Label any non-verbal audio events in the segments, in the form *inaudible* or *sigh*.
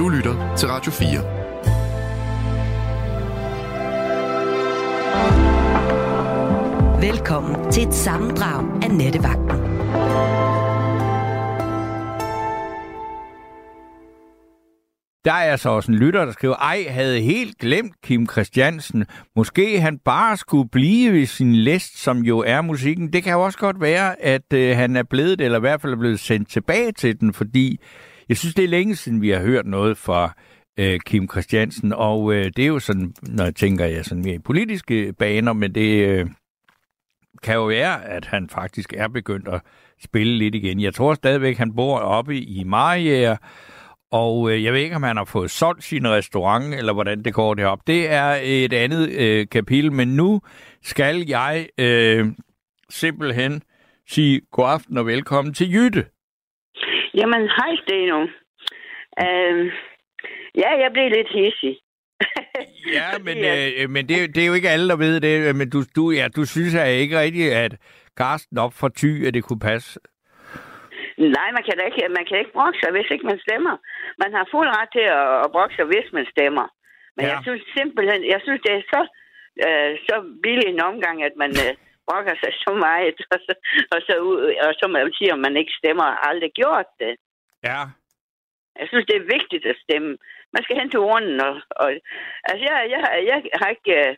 Du lytter til Radio 4. Velkommen til et sammendrag af Nettevagten. Der er så også en lytter, der skriver, ej, havde helt glemt Kim Christiansen. Måske han bare skulle blive ved sin læst, som jo er musikken. Det kan jo også godt være, at øh, han er blevet, eller i hvert fald er blevet sendt tilbage til den, fordi jeg synes, det er længe siden, vi har hørt noget fra øh, Kim Christiansen, og øh, det er jo sådan, når jeg tænker, jeg sådan mere i politiske baner, men det øh, kan jo være, at han faktisk er begyndt at spille lidt igen. Jeg tror stadigvæk, han bor oppe i Mariager, og øh, jeg ved ikke, om han har fået solgt sin restaurant, eller hvordan det går derop. Det er et andet øh, kapitel, men nu skal jeg øh, simpelthen sige god aften og velkommen til Jytte. Jamen, hej Steno. Uh, ja, jeg blev lidt hissig. *laughs* ja, men, øh, men det, det er jo ikke alle, der ved det. Men du, du, ja, du synes jeg ikke rigtigt, at Karsten op for ty, at det kunne passe Nej, man kan da ikke, man kan ikke brokke sig, hvis ikke man stemmer. Man har fuld ret til at, at brokke sig, hvis man stemmer. Men ja. jeg synes simpelthen, jeg synes, det er så, øh, så billig en omgang, at man øh, brokker sig så meget, *laughs* og så, og så, og så man siger, at man ikke stemmer, og aldrig gjort det. Ja. Jeg synes, det er vigtigt at stemme. Man skal hen til orden. Og, og, altså, jeg, jeg, jeg har ikke... Øh,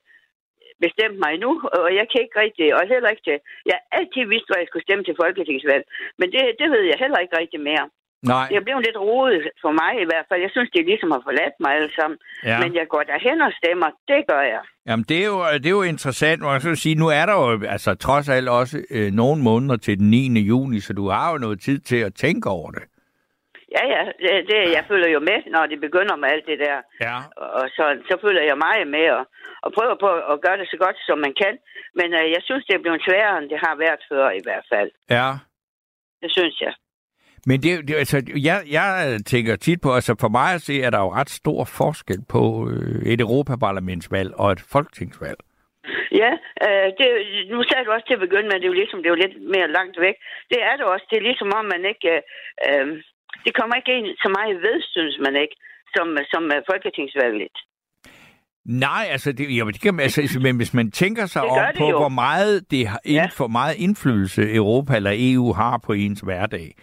bestemt mig nu, og jeg kan ikke rigtig, og heller ikke til, jeg har altid vidst, hvad jeg skulle stemme til folketingsvalg, men det, det ved jeg heller ikke rigtig mere. Nej. Det er blevet lidt rodet for mig i hvert fald. Jeg synes, det ligesom har forladt mig alle sammen. Ja. Men jeg går derhen og stemmer. Det gør jeg. Jamen, det er jo, det er jo interessant. Man kan sige, nu er der jo altså, trods alt også øh, nogle måneder til den 9. juni, så du har jo noget tid til at tænke over det. Ja, ja. Det, det, jeg følger jo med, når det begynder med alt det der. Ja. Og så, så følger jeg meget med og, og prøver på at gøre det så godt, som man kan. Men øh, jeg synes, det er blevet sværere, end det har været før i hvert fald. Ja. Det synes jeg. Men det, det, altså, jeg, jeg tænker tit på, altså for mig at se, at der er jo ret stor forskel på øh, et Europaparlamentsvalg og et folketingsvalg. Ja, øh, det, nu sagde du også til at begynde med, at det er jo ligesom, det er jo lidt mere langt væk. Det er det også. Det er ligesom om, man ikke... Øh, øh det kommer ikke ind så meget ved, synes man ikke, som, som uh, folketingsvalget. Nej, altså, det, jamen, det kan, altså, men hvis man tænker sig om på, jo. hvor meget det har ja. for meget indflydelse Europa eller EU har på ens hverdag,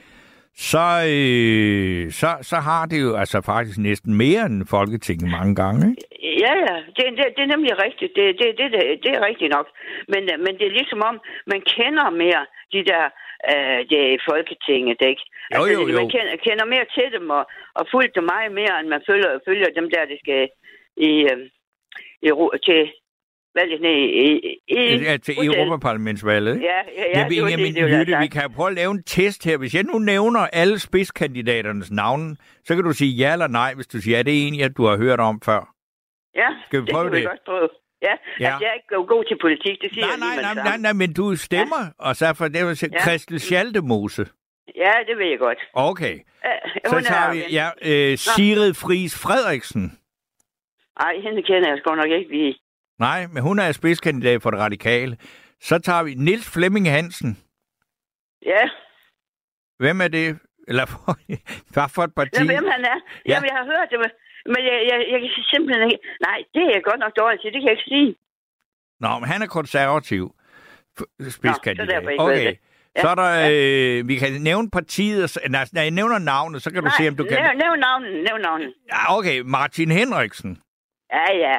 så, øh, så, så har det jo altså faktisk næsten mere end Folketinget mange gange. Ikke? Ja, ja, det, det, det er nemlig rigtigt. Det, det, det, det, det er rigtigt nok. Men, men det er ligesom om, man kender mere de der øh, det i Folketinget, ikke? Jo, altså, jo, jo. Man kender, kender mere til dem og, og fulgt dem meget mere, end man følger, følger dem der, det skal i, øh, i, til valget ned i, i, ja, til Europaparlamentsvalget. Ja, ja, ja. Jamen, det, jamen, det, Jytte, vi kan prøve at lave en test her. Hvis jeg nu nævner alle spidskandidaternes navne, så kan du sige ja eller nej, hvis du siger, ja, det er en, ja, du har hørt om før. Ja, Skal vi prøve det? Kan vi godt prøve. Ja, ja. Altså, jeg er ikke god til politik, det siger nej, jeg nej, nej, nej, nej, men du stemmer, ja. og så for det sige ja. Christel Schaldemose. Ja, det ved jeg godt. Okay. Ja, så tager vi, ja, øh, Sigrid Friis Frederiksen. Nej, hende kender jeg sgu nok ikke lige. Nej, men hun er spidskandidat for det radikale. Så tager vi Nils Flemming Hansen. Ja. Hvem er det? Eller *laughs* hvad for et parti? Ja, hvem han er? Ja. Jamen, jeg har hørt det, men jeg, jeg, jeg kan simpelthen ikke... Nej, det er jeg godt nok dårligt til. Det kan jeg ikke sige. Nå, men han er konservativ spidskandidat. Nå, så okay. Ja, så er der, ja. øh, vi kan nævne partiet, nej, når jeg nævner navnet, så kan nej, du se, om du kan... Nævn, nævn navnet, nævn navnet. Ja, okay, Martin Henriksen. Ja, ja,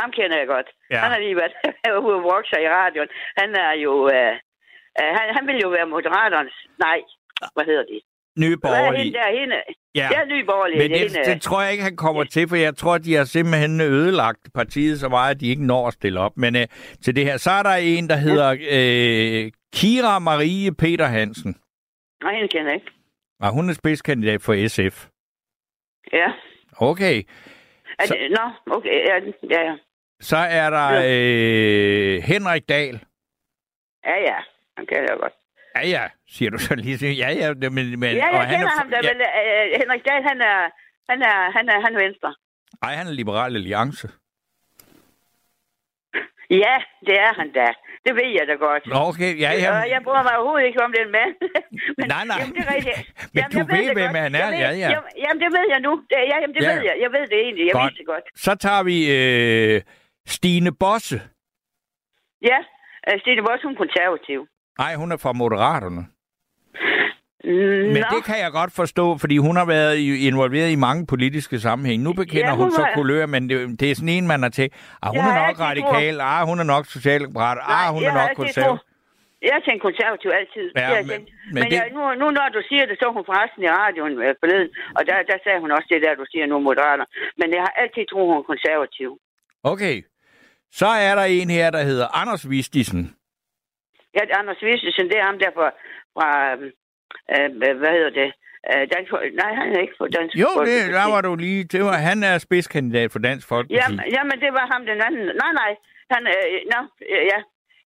ham kender jeg godt. Ja. Han har lige været *laughs* ude og vokse i radioen. Han er jo, øh, øh, han, han vil jo være moderaterens, nej, hvad hedder det? Nye borgerlige. Hvad er hende der? Hende? Ja. Er nye borgerlige. Men det, det, det tror jeg ikke, han kommer ja. til, for jeg tror, de har simpelthen ødelagt partiet så meget, at de ikke når at stille op. Men øh, til det her, så er der en, der hedder øh, Kira Marie Peter Hansen. Nej, hende kender jeg ikke. Og hun er spidskandidat for SF. Ja. Okay. Er det, nå, okay, ja, ja, ja. Så er der øh, Henrik Dahl. Ja, ja, han kender jeg godt. Ja, ja, siger du så lige. Ja, ja, men... men ja, jeg og han er, ham da, ja. men uh, Henrik Dahl, han er, han er, han er, han er venstre. Nej, han er liberal alliance. Ja, det er han da. Det ved jeg da godt. Nå, okay, ja, ja. Og jeg bryder mig overhovedet ikke om den mand. *laughs* men, Nej, nej. Jamen, det er rigtigt. *laughs* Men Jamen, du ved, det hvem godt. han er. Ved, Ja, ja. Jamen, jamen, det ved jeg nu. Det, ja, jamen, det Ja. ved jeg. Jeg ved det egentlig. Jeg Godt. vidste det godt. Så tager vi øh, Stine Bosse. Ja, øh, Stine Boss, hun er konservativ. Nej, hun er fra Moderaterne. Mm, Men Nå. det kan jeg godt forstå, fordi hun har været involveret i mange politiske sammenhæng. Nu bekender Ja, hun hun så var- kulør, men det, det er sådan en, man har tænkt, ah, hun Jeg er har nok radikal, ah, hun er nok socialdemokrat, ah, hun er har nok konservativ. Jeg har tænkt konservativ altid. Ja, har jeg men- men men det- jeg, nu, nu når du siger det, så er hun forresten i radioen øh, forleden, og der, der sagde hun også det der, du siger nu moderater. Men jeg har altid troet, hun er konservativ. Okay, så er der en her, der hedder Anders Vistisen. Ja, det er Anders Vistesen, det er ham der fra, fra øh, øh, hvad hedder det, øh, Dansk, nej, han er ikke fra Dansk Jo, det, Folkeparti. der var du lige. Det var, han er spidskandidat for Dansk Folkeparti. Jamen, jamen, det var ham den anden. Nej, nej, han, øh, nå, øh, ja,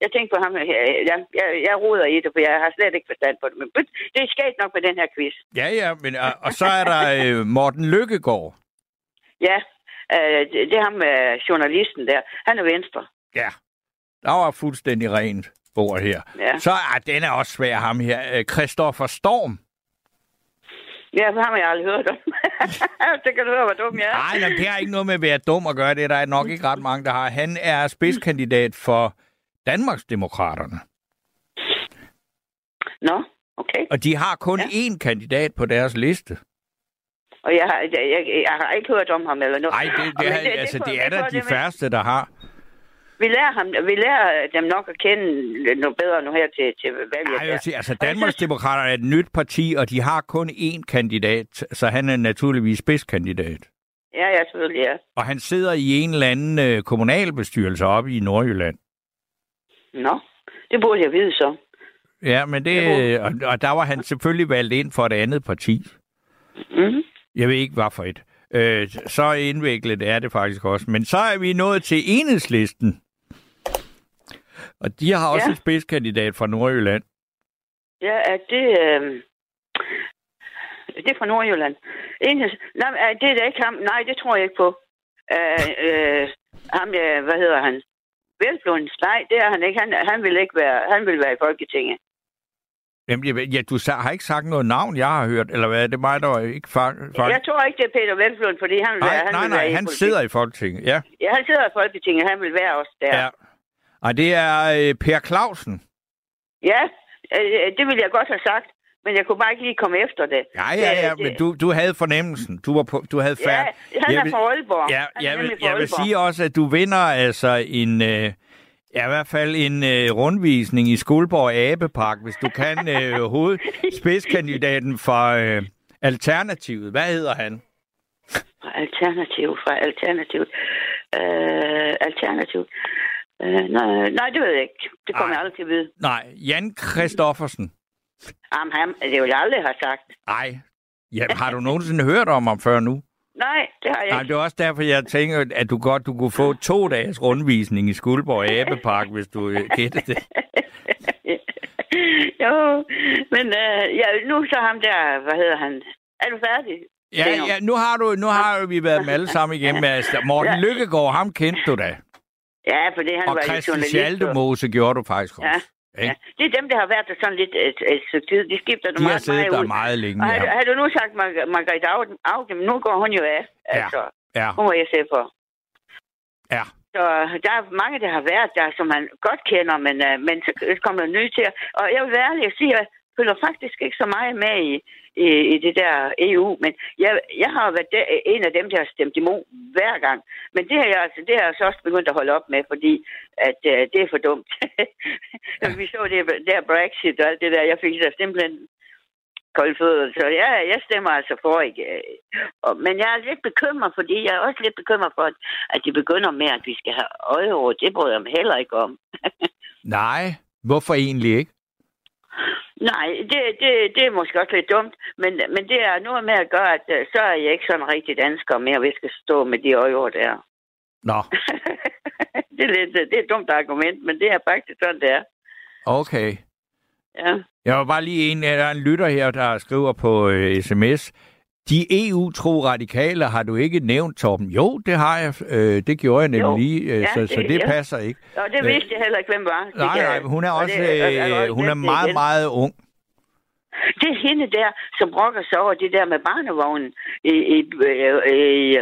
jeg tænkte på ham. Ja, jeg, jeg roder i det, for jeg har slet ikke forstand på det. Men det er sket nok med den her quiz. Ja, ja, men, og, og så er der øh, Morten Lykkegaard. Ja, øh, det, er ham, øh, journalisten der. Han er venstre. Ja, der var fuldstændig rent bord her. Ja. Så ah, den er også svær, ham her. Øh, Christoffer Storm. Ja, for ham har jeg aldrig hørt om. *laughs* det kan du høre, hvor dum jeg er. Nej, nej, det har ikke noget med at være dum at gøre. Det er der nok ikke ret mange, der har. Han er spidskandidat for Danmarksdemokraterne. Nå, okay. Og de har kun Ja. én kandidat på deres liste. Og jeg har, jeg, jeg, jeg har ikke hørt om ham eller noget. Nej, det, Og det, men det, altså, kunne- det er der de det- færreste, der har. Vi lærer, ham, vi lærer dem nok at kende noget bedre nu her til, til valget. Ej, jeg der. vil sige, altså Danmarksdemokraterne er et nyt parti, og de har kun én kandidat, så han er naturligvis spidskandidat. Ja, ja, selvfølgelig, ja. Og han sidder i en eller anden øh, kommunalbestyrelse oppe i Nordjylland. Nå, det burde jeg vide så. Ja, men det, og, og der var han selvfølgelig valgt ind for et andet parti. Mm-hmm. Jeg ved ikke, hvad for et. Øh, så indviklet er det faktisk også. Men så er vi nået til enhedslisten. Og de har også Ja. en spidskandidat fra Nordjylland. Ja, er det... Øh... Det er fra Nordjylland. Enheds... Nej, er det er ikke ham. Nej, det tror jeg ikke på. Øh, øh, ham, ja, hvad hedder han? Velblunds. Nej, det er han ikke. Han, han, vil ikke være, han vil være i Folketinget. Jamen, jeg, ja, du har ikke sagt noget navn, jeg har hørt, eller hvad er det mig, der ikke fa- fa- Jeg tror ikke, det er Peter Velblund, fordi han vil Nej, være, han nej, vil være nej, i han politik. sidder i Folketinget, ja. Ja, han sidder i Folketinget. Han vil være også der. ja. Og det er øh, Per Clausen. Ja, øh, det ville jeg godt have sagt, men jeg kunne bare ikke lige komme efter det. Ja, ja, ja, Det- men du, du havde fornemmelsen. Du, var på, du havde Ja, færd. han Jeg er vil- fra Aalborg. Ja, jeg vil, jeg vil sige også, at du vinder altså en... Øh, Ja, i hvert fald en øh, rundvisning i Skuldborg Abepark, hvis du kan øh, *laughs* hovedspidskandidaten for øh, Alternativet. Hvad hedder han? Fra Alternativ, fra Alternativ. Øh, alternativ. Øh, nej, nej, det ved jeg ikke. Det kommer jeg aldrig til at vide. Nej, Jan Kristoffersen. Jamen, ham, det vil jeg aldrig have sagt. Nej. Ja, har du nogensinde hørt om ham før nu? Nej, det har jeg Nej, ikke. det er også derfor, jeg tænker, at du godt du kunne få to dages rundvisning i Skuldborg Abepark, hvis du øh, gætter det. *laughs* jo, men øh, ja, nu så ham der, hvad hedder han? Er du færdig? Ja, ja nu, har du, nu har vi været med alle sammen igennem. *laughs* Altså, Morten Ja. Lykkegaard, ham kendte du da. Ja, for det han Og var Christian journalist. og- Schaldemose gjorde du faktisk også. Ja, Ikke? det er dem, der har været der sådan lidt et, et stykke tid. De skifter De har meget, siddet meget der ud. meget længe. Og har, Ja. har du nu sagt Mar- Margrethe Augen, nu går hun jo af. Altså, ja. hun var jeg se for. Ja. Så der er mange, der har været der, som man godt kender, men, uh, men så kommer der nye til. Og jeg vil være ærlig og sige, at jeg følger faktisk ikke så meget med i, i, i det der EU, men jeg, jeg har været der, en af dem, der har stemt imod hver gang. Men det har jeg, altså, det har jeg så også begyndt at holde op med, fordi at, uh, det er for dumt. *laughs* Vi så det der Brexit og alt det der, jeg fik da simpelthen kolde fødder. Så ja, jeg stemmer altså for ikke. Og, men jeg er lidt bekymret, fordi jeg er også lidt bekymret for, at- de begynder med, at vi skal have euro. Det bryder jeg mig heller ikke om. *laughs* Nej, hvorfor egentlig ikke? Nej, det, det, det er måske også lidt dumt, men, men det er noget med at gøre, at øh, så er jeg ikke sådan rigtig dansker mere, hvis jeg skal stå med de euro der. Nå, *laughs* det, er lidt, det er et dumt argument, men det er faktisk sådan, det er. okay. Ja. Jeg var bare lige en, der er en lytter her, der skriver på øh, sms. De EU-tro radikale har du ikke nævnt, Torben. Jo, det har jeg. Øh, det gjorde jeg nemlig lige, øh, ja, så, det, så det ja. passer ikke. Og det vidste jeg heller ikke, hvem var. Det nej, nej, hun er også, det, øh, er hun er meget, meget ung. Det er hende der, som brokker sig over det der med barnevognen i, i, i, i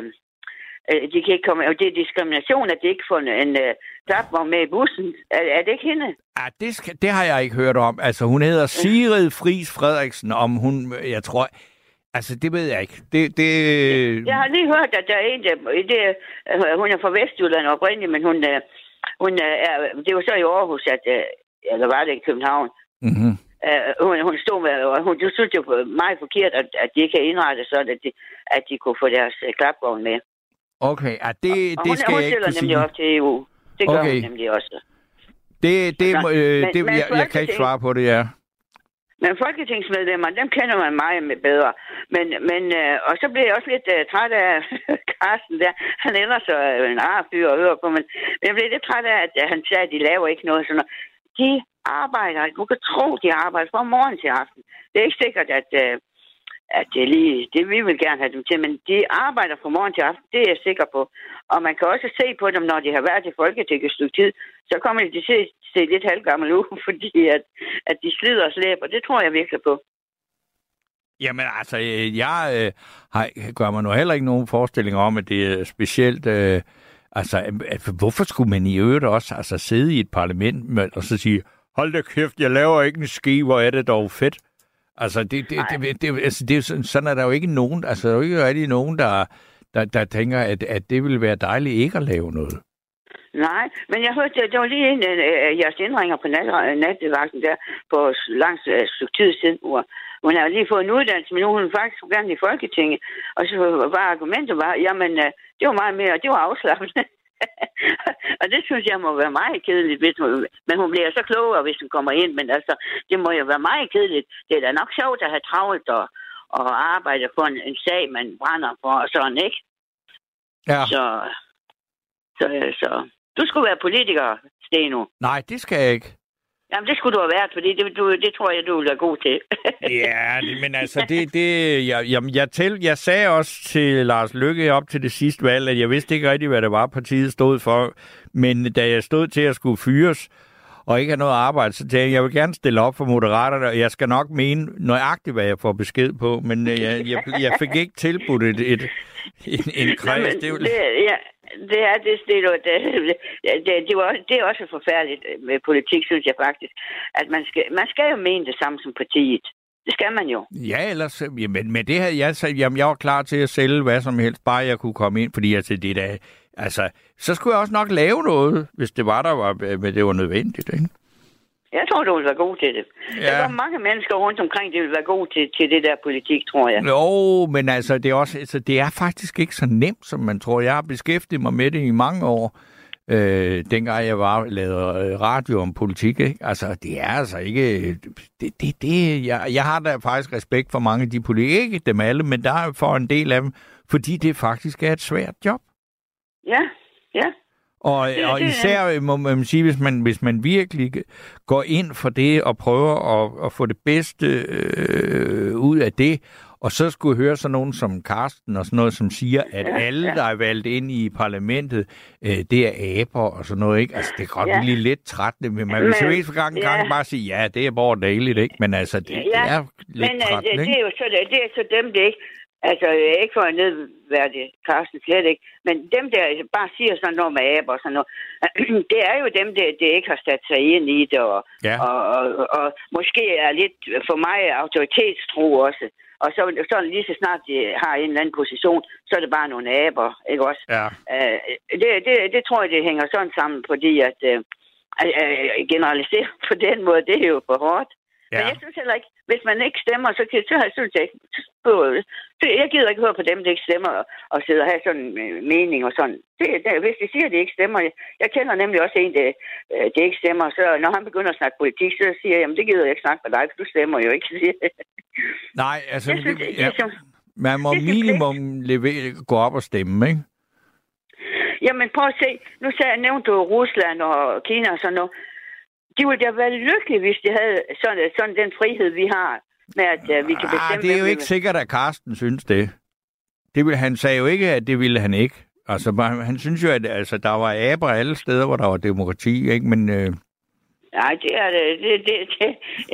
de kan ikke komme, og det er diskrimination, at de ikke får en uh, klapvogn med i bussen. Er, er det ikke hende? Ja, det, skal, det har jeg ikke hørt om. Altså, hun hedder Sigrid Fris Frederiksen, om hun, jeg tror, Altså, det ved jeg ikke. Det, det... Jeg har lige hørt, at der er en, der... Det, hun er fra Vestjylland oprindeligt, men hun, øh, hun øh, er... Det var så i Aarhus, at... Øh, eller var det i København? Mm-hmm. hun, hun stod med... Og hun du synes jo meget forkert, at, at de ikke kan indrette sådan, at de, at de kunne få deres klapvogn med. Okay, ja, det, og, det hun, skal hun jeg ikke kunne nemlig op til EU. Det gør okay. hun nemlig også. Det, det, altså, øh, det men jeg, jeg kan ikke svare på det, ja. Men folketingsmedlemmer, dem kender man meget med bedre. Men, men, øh, og så bliver jeg også lidt øh, træt af *laughs* Carsten der. Han ellers så øh, en rar fyr at høre på, men, men jeg blev lidt træt af, at øh, han sagde, at de laver ikke noget sådan noget. De arbejder, du kan tro, de arbejder fra morgen til aften. Det er ikke sikkert, at, øh, Ja, det, lige, det vi vil gerne have dem til, men de arbejder fra morgen til aften, det er jeg sikker på. Og man kan også se på dem, når de har været i Folketinget et stykke tid, så kommer de til at se, se lidt halvgammel ud, *laughs* fordi at, at de slider og slæber. Det tror jeg virkelig på. Jamen altså, øh, jeg øh, har, gør mig nu heller ikke nogen forestilling om, at det er specielt... Øh, altså, øh, øh, at, hvorfor skulle man i øvrigt også altså, sidde i et parlament og så sige, hold da kæft, jeg laver ikke en ski, hvor er det dog fedt. Altså, det, det, det, det, altså det, sådan, sådan er der jo ikke nogen, altså der er jo ikke rigtig nogen, der, der, der tænker, at, at det ville være dejligt ikke at lave noget. Nej, men jeg hørte, det var lige en af jeres indringer på nat, nattevagten der på langs uh, stykke tid siden, hvor hun har lige fået en uddannelse, men nu hun faktisk gerne i Folketinget. Og så var argumentet var, jamen, uh, det var meget mere, det var afslappende. *laughs* og det synes jeg må være meget kedeligt, hvis hun, men hun bliver så klogere, hvis hun kommer ind, men altså, det må jo være meget kedeligt. Det er da nok sjovt at have travlt og, og arbejde for en, en sag, man brænder for, og sådan, ikke? Ja. Så, så, så, du skulle være politiker, Steno. Nej, det skal jeg ikke. Jamen, det skulle du have været, fordi det, du, det tror jeg, du vil være god til. *laughs* ja, men altså, det, *laughs* det, jeg, jeg, jeg, tæl, jeg sagde også til Lars Lykke op til det sidste valg, at jeg vidste ikke rigtigt, hvad det var, partiet stod for. Men da jeg stod til at skulle fyres, og ikke have noget arbejde, så tænkte jeg, jeg vil gerne stille op for Moderaterne, og jeg skal nok mene nøjagtigt, hvad jeg får besked på, men øh, jeg, jeg, jeg fik ikke tilbudt et, et, en, en kreds. det, det, ja, det er det, det, det, det, det, var, det er også forfærdeligt øh, med politik, synes jeg faktisk. At man skal, man skal jo mene det samme som partiet. Det skal man jo. Ja, ellers, øh, jamen, med det her, jeg, sagde, jamen, jeg var klar til at sælge hvad som helst, bare jeg kunne komme ind, fordi altså, det der, altså, så skulle jeg også nok lave noget, hvis det var der, var, øh, men det var nødvendigt, ikke? Jeg tror, du vil være god til det. Ja. Der er mange mennesker rundt omkring, der vil være gode til, til det der politik, tror jeg. Jo, men altså, det er, også, altså, det er faktisk ikke så nemt, som man tror. Jeg har beskæftiget mig med det i mange år, øh, dengang jeg var lavet øh, radio om politik. Ikke? Altså, det er altså ikke... Det, det, det, jeg, jeg har da faktisk respekt for mange af de politikere, ikke dem alle, men der er for en del af dem, fordi det faktisk er et svært job. Ja, ja. Og, det, og især det, må man sige, hvis man, hvis man virkelig går ind for det og prøver at, at få det bedste øh, ud af det, og så skulle høre sådan nogen som Karsten og sådan noget, som siger, at ja, alle, ja. der er valgt ind i parlamentet, øh, det er aber og sådan noget, ikke? Altså, det kan godt ja. blive lidt trættende, men man vil så eneste gang, ja. gang bare sige, ja, det er bare dejligt, ikke? Men altså, det, ja. det er lidt men, øh, trættende, det, det, er jo så, det, det er så dem, det ikke Altså, ikke for at nedværdige Carsten slet ikke, men dem der bare siger sådan noget med aber og sådan noget, *clears throat* det er jo dem, der, der ikke har sat sig ind i det, og, ja. og, og, og måske er lidt for mig autoritetstro også. Og så, så lige så snart de har en eller anden position, så er det bare nogle aber, ikke også? Ja. Uh, det, det, det tror jeg, det hænger sådan sammen, fordi at uh, generalisere på den måde, det er jo for hårdt. Ja. Men jeg synes heller ikke, hvis man ikke stemmer, så, kan, så synes jeg ikke, så, jeg gider ikke høre på dem, der ikke stemmer, og sidder og have sådan en øh, mening og sådan. Det, det, hvis de siger, at de ikke stemmer, jeg kender nemlig også en, der, øh, der ikke stemmer, så når han begynder at snakke politik, så siger jeg, jamen det gider jeg ikke snakke med dig, for du stemmer jo ikke. *laughs* Nej, altså, jeg synes, det, ja, det, man må minimum levere, gå op og stemme, ikke? Jamen prøv at se, nu sagde, nævnte du Rusland og Kina og sådan noget de ville da være lykkelige, hvis de havde sådan, sådan den frihed, vi har med, at uh, vi kan bestemme... Ah, det er jo ikke sikkert, at Karsten synes det. det vil, han sagde jo ikke, at det ville han ikke. Altså, han synes jo, at altså, der var aber alle steder, hvor der var demokrati, ikke? Men øh, Nej, det er det. det, det, det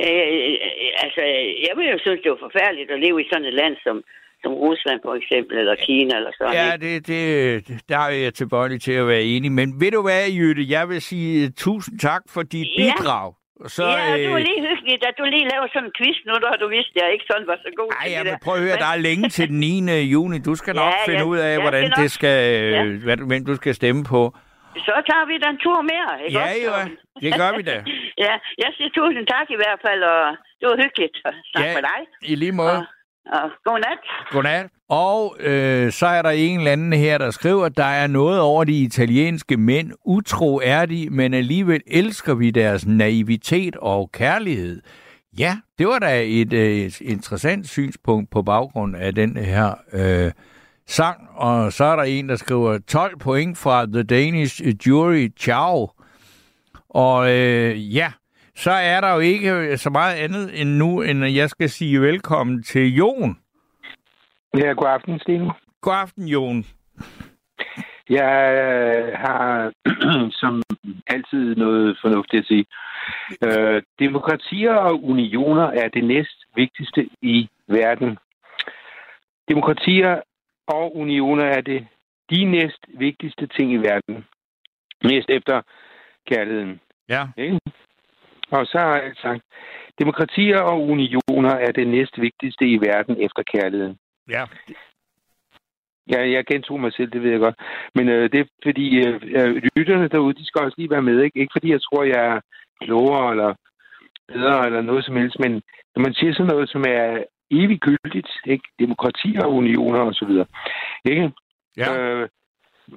øh, altså, jeg vil jo synes, det var forfærdeligt at leve i sådan et land som, som Rusland for eksempel, eller Kina, eller sådan ja, ikke? det, det, der er jeg tilbøjelig til at være enig. Men ved du hvad, Jytte, jeg vil sige tusind tak for dit Ja. bidrag. Så, ja, det var øh, lige hyggeligt, at du lige laver sådan en quiz nu, da du vidste, at jeg ikke sådan var så god Ej, til ja, det men der. prøv at høre, der er længe til den 9. juni. Du skal *laughs* nok Ja, finde ja, ud af, jeg hvordan nok- det skal, øh, hvad, hvem du skal stemme på. Så tager vi da en tur mere, ikke Ja, også? jo, det gør vi da. *laughs* ja, jeg siger tusind tak i hvert fald, og det var hyggeligt at snakke Ja. med dig. I lige måde. Og, og god nat. Godnat. Og øh, så er der en eller anden her, der skriver, at der er noget over de italienske mænd. Utro er de, men alligevel elsker vi deres naivitet og kærlighed. Ja, det var da et, øh, et interessant synspunkt på baggrund af den her øh, sang. Og så er der en, der skriver 12 point fra The Danish Jury. Ciao. Og øh, ja, så er der jo ikke så meget andet end nu, end at jeg skal sige velkommen til Jon. Ja, god aften, Stine. God aften, Jon. Jeg øh, har *clears throat* som altid noget fornuftigt at sige. Øh, demokratier og unioner er det næst vigtigste i verden. Demokratier og unioner er det de næst vigtigste ting i verden. Næst efter kærligheden. Ja. Ikke? Og så har jeg sagt, demokratier og unioner er det næst vigtigste i verden efter kærligheden. Ja. Ja, jeg gentog mig selv, det ved jeg godt. Men øh, det er fordi, øh, øh, lytterne derude, de skal også lige være med. Ikke, ikke fordi jeg tror, jeg er klogere eller bedre eller noget som helst, men når man siger sådan noget, som er eviggyldigt, ikke? demokrati og unioner og så videre, ikke? Ja. Øh,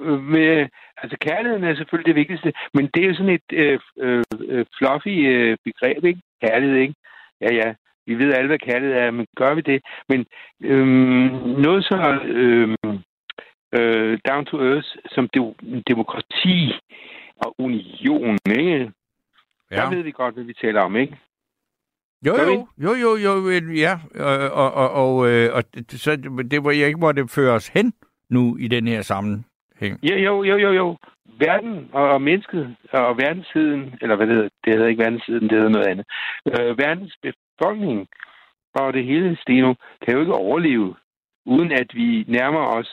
øh, med, altså kærligheden er selvfølgelig det vigtigste, men det er jo sådan et øh, øh, øh, fluffy øh, begreb, ikke? Kærlighed, ikke? Ja, ja, vi ved alle, hvad kærlighed er, men gør vi det? Men øhm, noget så øhm, øh, down to earth som de- demokrati og union, ikke? Ja. Der ved vi godt, hvad vi taler om, ikke? Jo, jo, jo, jo, jo, ja. Og, og, og, og, øh, og så det var jeg ikke, hvor det fører os hen nu i den her sammenhæng. Ja, jo, jo, jo, jo. Verden og, og mennesket og verdenssiden, eller hvad det hedder, det hedder ikke verdenssiden, det hedder noget andet. Øh, verdens befolkning og det hele, Steno, kan jo ikke overleve, uden at vi nærmer os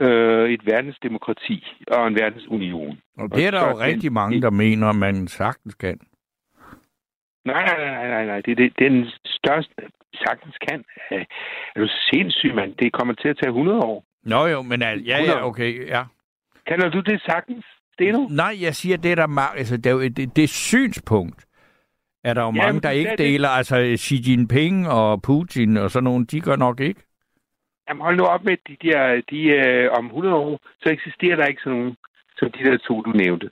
øh, et verdensdemokrati og en verdensunion. Og det er der jo så- rigtig mange, der mener, man sagtens kan. Nej, nej, nej, nej, nej. Det, det, det er den største, sagtens kan. Er du sindssyg, mand? Det kommer til at tage 100 år. Nå jo, men al- ja, ja, okay, ja. Kalder du det sagtens, Steno? Nej, jeg siger, det er der altså, det, er jo- det, det synspunkt er der jo Ja, mange, der ikke er det. deler. Altså Xi Jinping og Putin og sådan nogle, de gør nok ikke. Jamen hold nu op med de der, de, øh, om 100 år, så eksisterer der ikke sådan nogen, som de der to, du nævnte.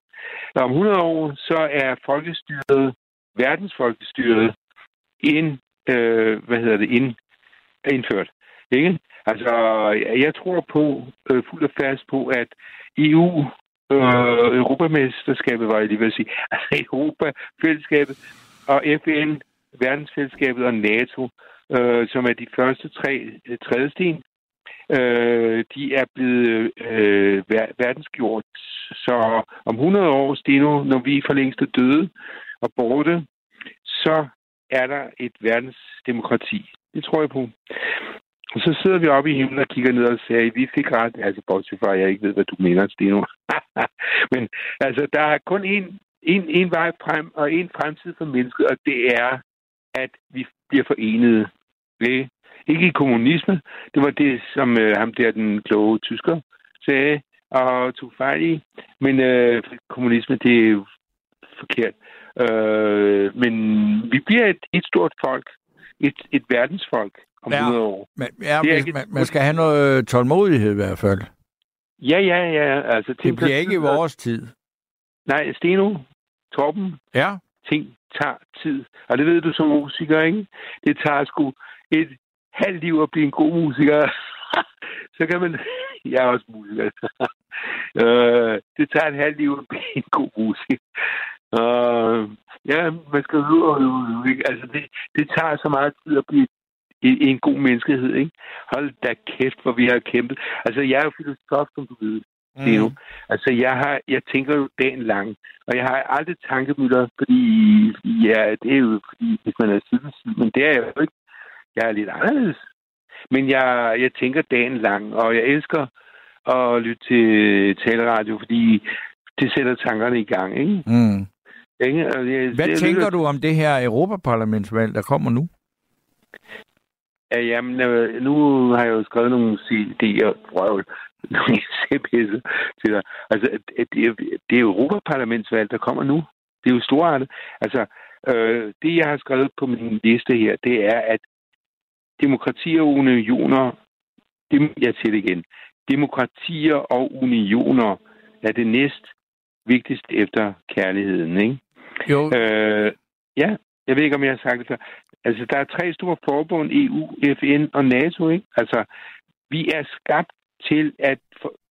Og om 100 år, så er folkestyret, verdensfolkestyret, ind, øh, hvad hedder det, ind, indført. Ikke? Altså, jeg tror på, øh, fuldt og fast på, at EU, øh, Europamesterskabet, var jeg lige ved at sige, altså *laughs* Europa-fællesskabet og FN, Verdensselskabet og NATO, øh, som er de første tre øh, trædesten, øh, de er blevet øh, ver- verdensgjort. Så om 100 år, Steno, når vi for længst er døde og borte, så er der et verdensdemokrati. Det tror jeg på. Og så sidder vi oppe i himlen og kigger ned og siger, at vi fik ret. Altså, bortset fra, at jeg ikke ved, hvad du mener, Steno. *laughs* Men altså, der er kun én, en, en vej frem og en fremtid for mennesket, og det er, at vi bliver forenet. Ikke? Ikke i kommunisme. Det var det, som øh, ham der, den kloge tysker, sagde og tog fejl i. Men øh, kommunisme, det er jo forkert. Øh, men vi bliver et, et stort folk. Et, et verdensfolk om Ja. 100 år. Men, ja, Det er man, ikke- man, man skal have noget tålmodighed i hvert fald. Ja, ja, ja. Altså, Det bliver ikke i vores tid. Nej, Steno, Torben, Ja, ting tager tid. Og det ved du som musiker, ikke? Det tager sgu et halvt liv at blive en god musiker. *laughs* Så kan man... *laughs* Jeg er også musiker. *laughs* øh, det tager et halvt liv at blive en god musiker. Og ja, man skal ud og øve, ikke? Altså, det, det tager så meget tid at blive i, en god menneskehed, ikke? Hold da kæft, hvor vi har kæmpet. Altså, jeg er jo filosof, som du ved. Mm. Nu. Altså, jeg, har, jeg tænker jo dagen lang, og jeg har aldrig tankemøller, fordi ja, det er jo fordi, hvis man er sygesyg, men det er jeg jo ikke. Jeg er lidt anderledes. Men jeg, jeg tænker dagen lang, og jeg elsker at lytte til taleradio, fordi det sætter tankerne i gang, ikke? Mm. ikke? Jeg, Hvad jeg, tænker jeg, du om det her Europaparlamentsvalg, der kommer nu? Ja, jamen, øh, nu har jeg jo skrevet nogle CD'er, røv, *laughs* nogle CPS'er til dig. Altså, det er, det er Europaparlamentsvalg, der kommer nu. Det er jo storartet. Altså, øh, det jeg har skrevet på min liste her, det er, at demokratier og unioner, det, jeg siger det igen, demokratier og unioner er det næst vigtigste efter kærligheden, ikke? Jo. Øh, ja, jeg ved ikke, om jeg har sagt det før. Altså, der er tre store forbund, EU, FN og NATO, ikke? Altså, vi er skabt til at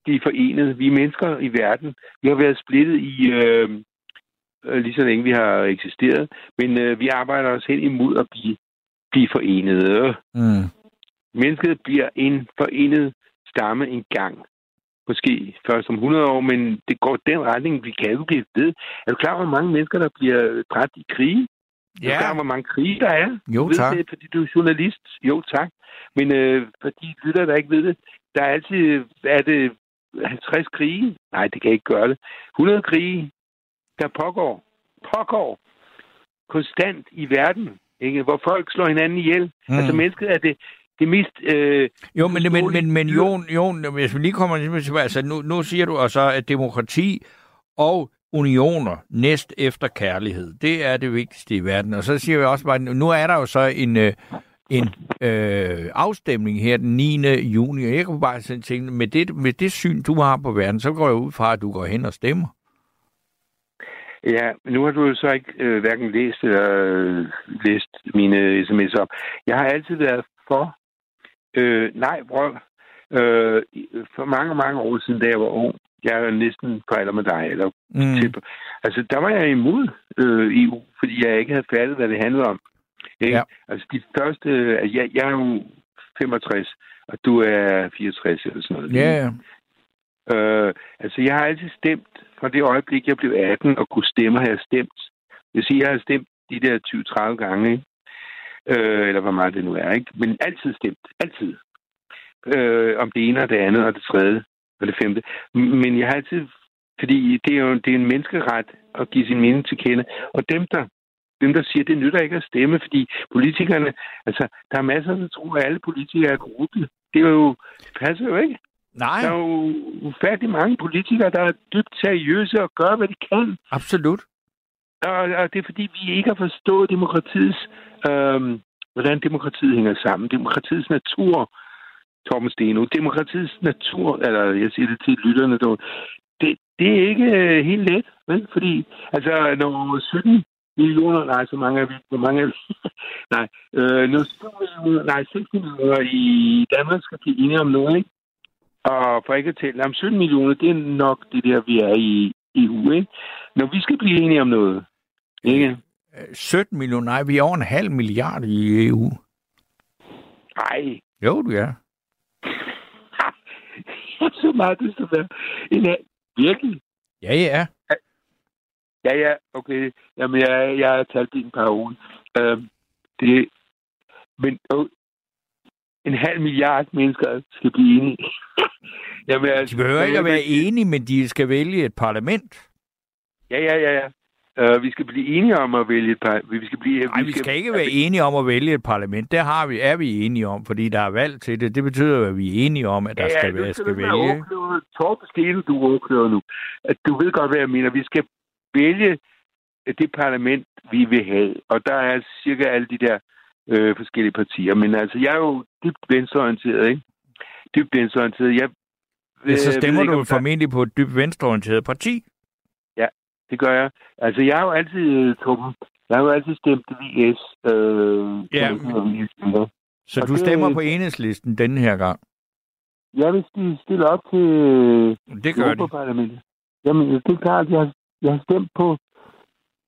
blive forenet. Vi er mennesker i verden. Vi har været splittet i øh, øh, lige så længe vi har eksisteret, men øh, vi arbejder os hen imod at blive, blive forenet. Mm. Mennesket bliver en forenet stamme en gang. Måske først om 100 år, men det går den retning, vi kan jo blive ved. Er du klar over, hvor mange mennesker, der bliver dræbt i krige? Ja. Du hvor mange krige der er? Jo, tak. Ved det, fordi du er journalist. Jo, tak. Men øh, fordi lytter, der ikke ved det, der er altid, er det 50 krige? Nej, det kan ikke gøre det. 100 krige, der pågår, pågår konstant i verden, ikke? hvor folk slår hinanden ihjel. Mm. Altså mennesket er det, det mest... Øh, jo, men, men, men, men Jon, Jon, hvis vi lige kommer til... Altså, nu, nu siger du altså, at demokrati og unioner næst efter kærlighed, det er det vigtigste i verden. Og så siger vi også bare, nu er der jo så en, øh, en øh, afstemning her den 9. juni, og jeg kunne bare tænke, med det, med det syn, du har på verden, så går jeg ud fra, at du går hen og stemmer. Ja, nu har du jo så ikke øh, hverken læst eller øh, læst mine sms'er. Jeg har altid været for øh, nej, bror. Øh, for mange, mange år siden, da jeg var ung, jeg er næsten på alder med dig, eller mm. Til, altså, der var jeg imod øh, EU, fordi jeg ikke havde fattet, hvad det handlede om. Ikke? Ja. Altså de første... Altså, jeg, jeg er jo 65, og du er 64 eller sådan noget. Ja, ja. Øh, altså, jeg har altid stemt fra det øjeblik, jeg blev 18 og kunne stemme, har jeg stemt. Det vil sige, jeg har stemt de der 20-30 gange, ikke? Øh, eller hvor meget det nu er, ikke? Men altid stemt. Altid. Øh, om det ene og det andet og det tredje og det femte. Men jeg har altid... Fordi det er jo det er en menneskeret at give sin mening til kende. Og dem, der dem, der siger, det nytter ikke at stemme, fordi politikerne, altså, der er masser, der tror, at alle politikere er korrupte. Det er jo, det passer jo ikke. Nej. Der er jo ufattelig mange politikere, der er dybt seriøse og gør, hvad de kan. Absolut. Og, og det er fordi, vi ikke har forstået demokratiets, øhm, hvordan demokratiet hænger sammen. Demokratiets natur, Thomas Steno. Demokratiets natur, eller jeg siger det til lytterne, det, det er ikke øh, helt let, vel? Fordi, altså, når 17 millioner, nej, så mange er vi, hvor mange er vi? *laughs* nej, øh, når 7 millioner, nej, 6 millioner i Danmark skal blive enige om noget, ikke? Og for ikke at tælle, om 17 millioner, det er nok det der, vi er i EU, ikke? Når vi skal blive enige om noget, ikke? 17 millioner, nej, vi er over en halv milliard i EU. Nej. Jo, du er. *laughs* så meget, det skal være. En, virkelig? Ja, ja. Ja, ja, okay. Jamen, jeg, jeg har talt i en par uger. Øhm, det, men øh, en halv milliard mennesker skal blive enige. *laughs* Jamen, altså, de behøver ikke at være enige, men de skal vælge et parlament. Ja, ja, ja, ja. Uh, vi skal blive enige om at vælge et parlament. Vi skal blive, Nej, vi skal, skal ikke være enige om at vælge et parlament. Det har vi, er vi enige om, fordi der er valg til det. Det betyder, at vi er enige om, at der ja, skal, ja, være, skal, skal vælge. Torben Stene, du er nu. At du ved godt, hvad jeg mener. Vi skal vælge det parlament, vi vil have. Og der er cirka alle de der øh, forskellige partier. Men altså, jeg er jo dybt venstreorienteret, ikke? Dybt venstreorienteret. Jeg, ja, så øh, stemmer du formentlig på et dybt venstreorienteret parti? Det gør jeg. Altså, jeg har jo altid, Torben, jeg har jo altid stemt VS. Øh, ja. Så og du det, stemmer på enhedslisten denne her gang? Ja, hvis de stiller op til det gør de. Jamen, det er klart, jeg har, jeg har stemt på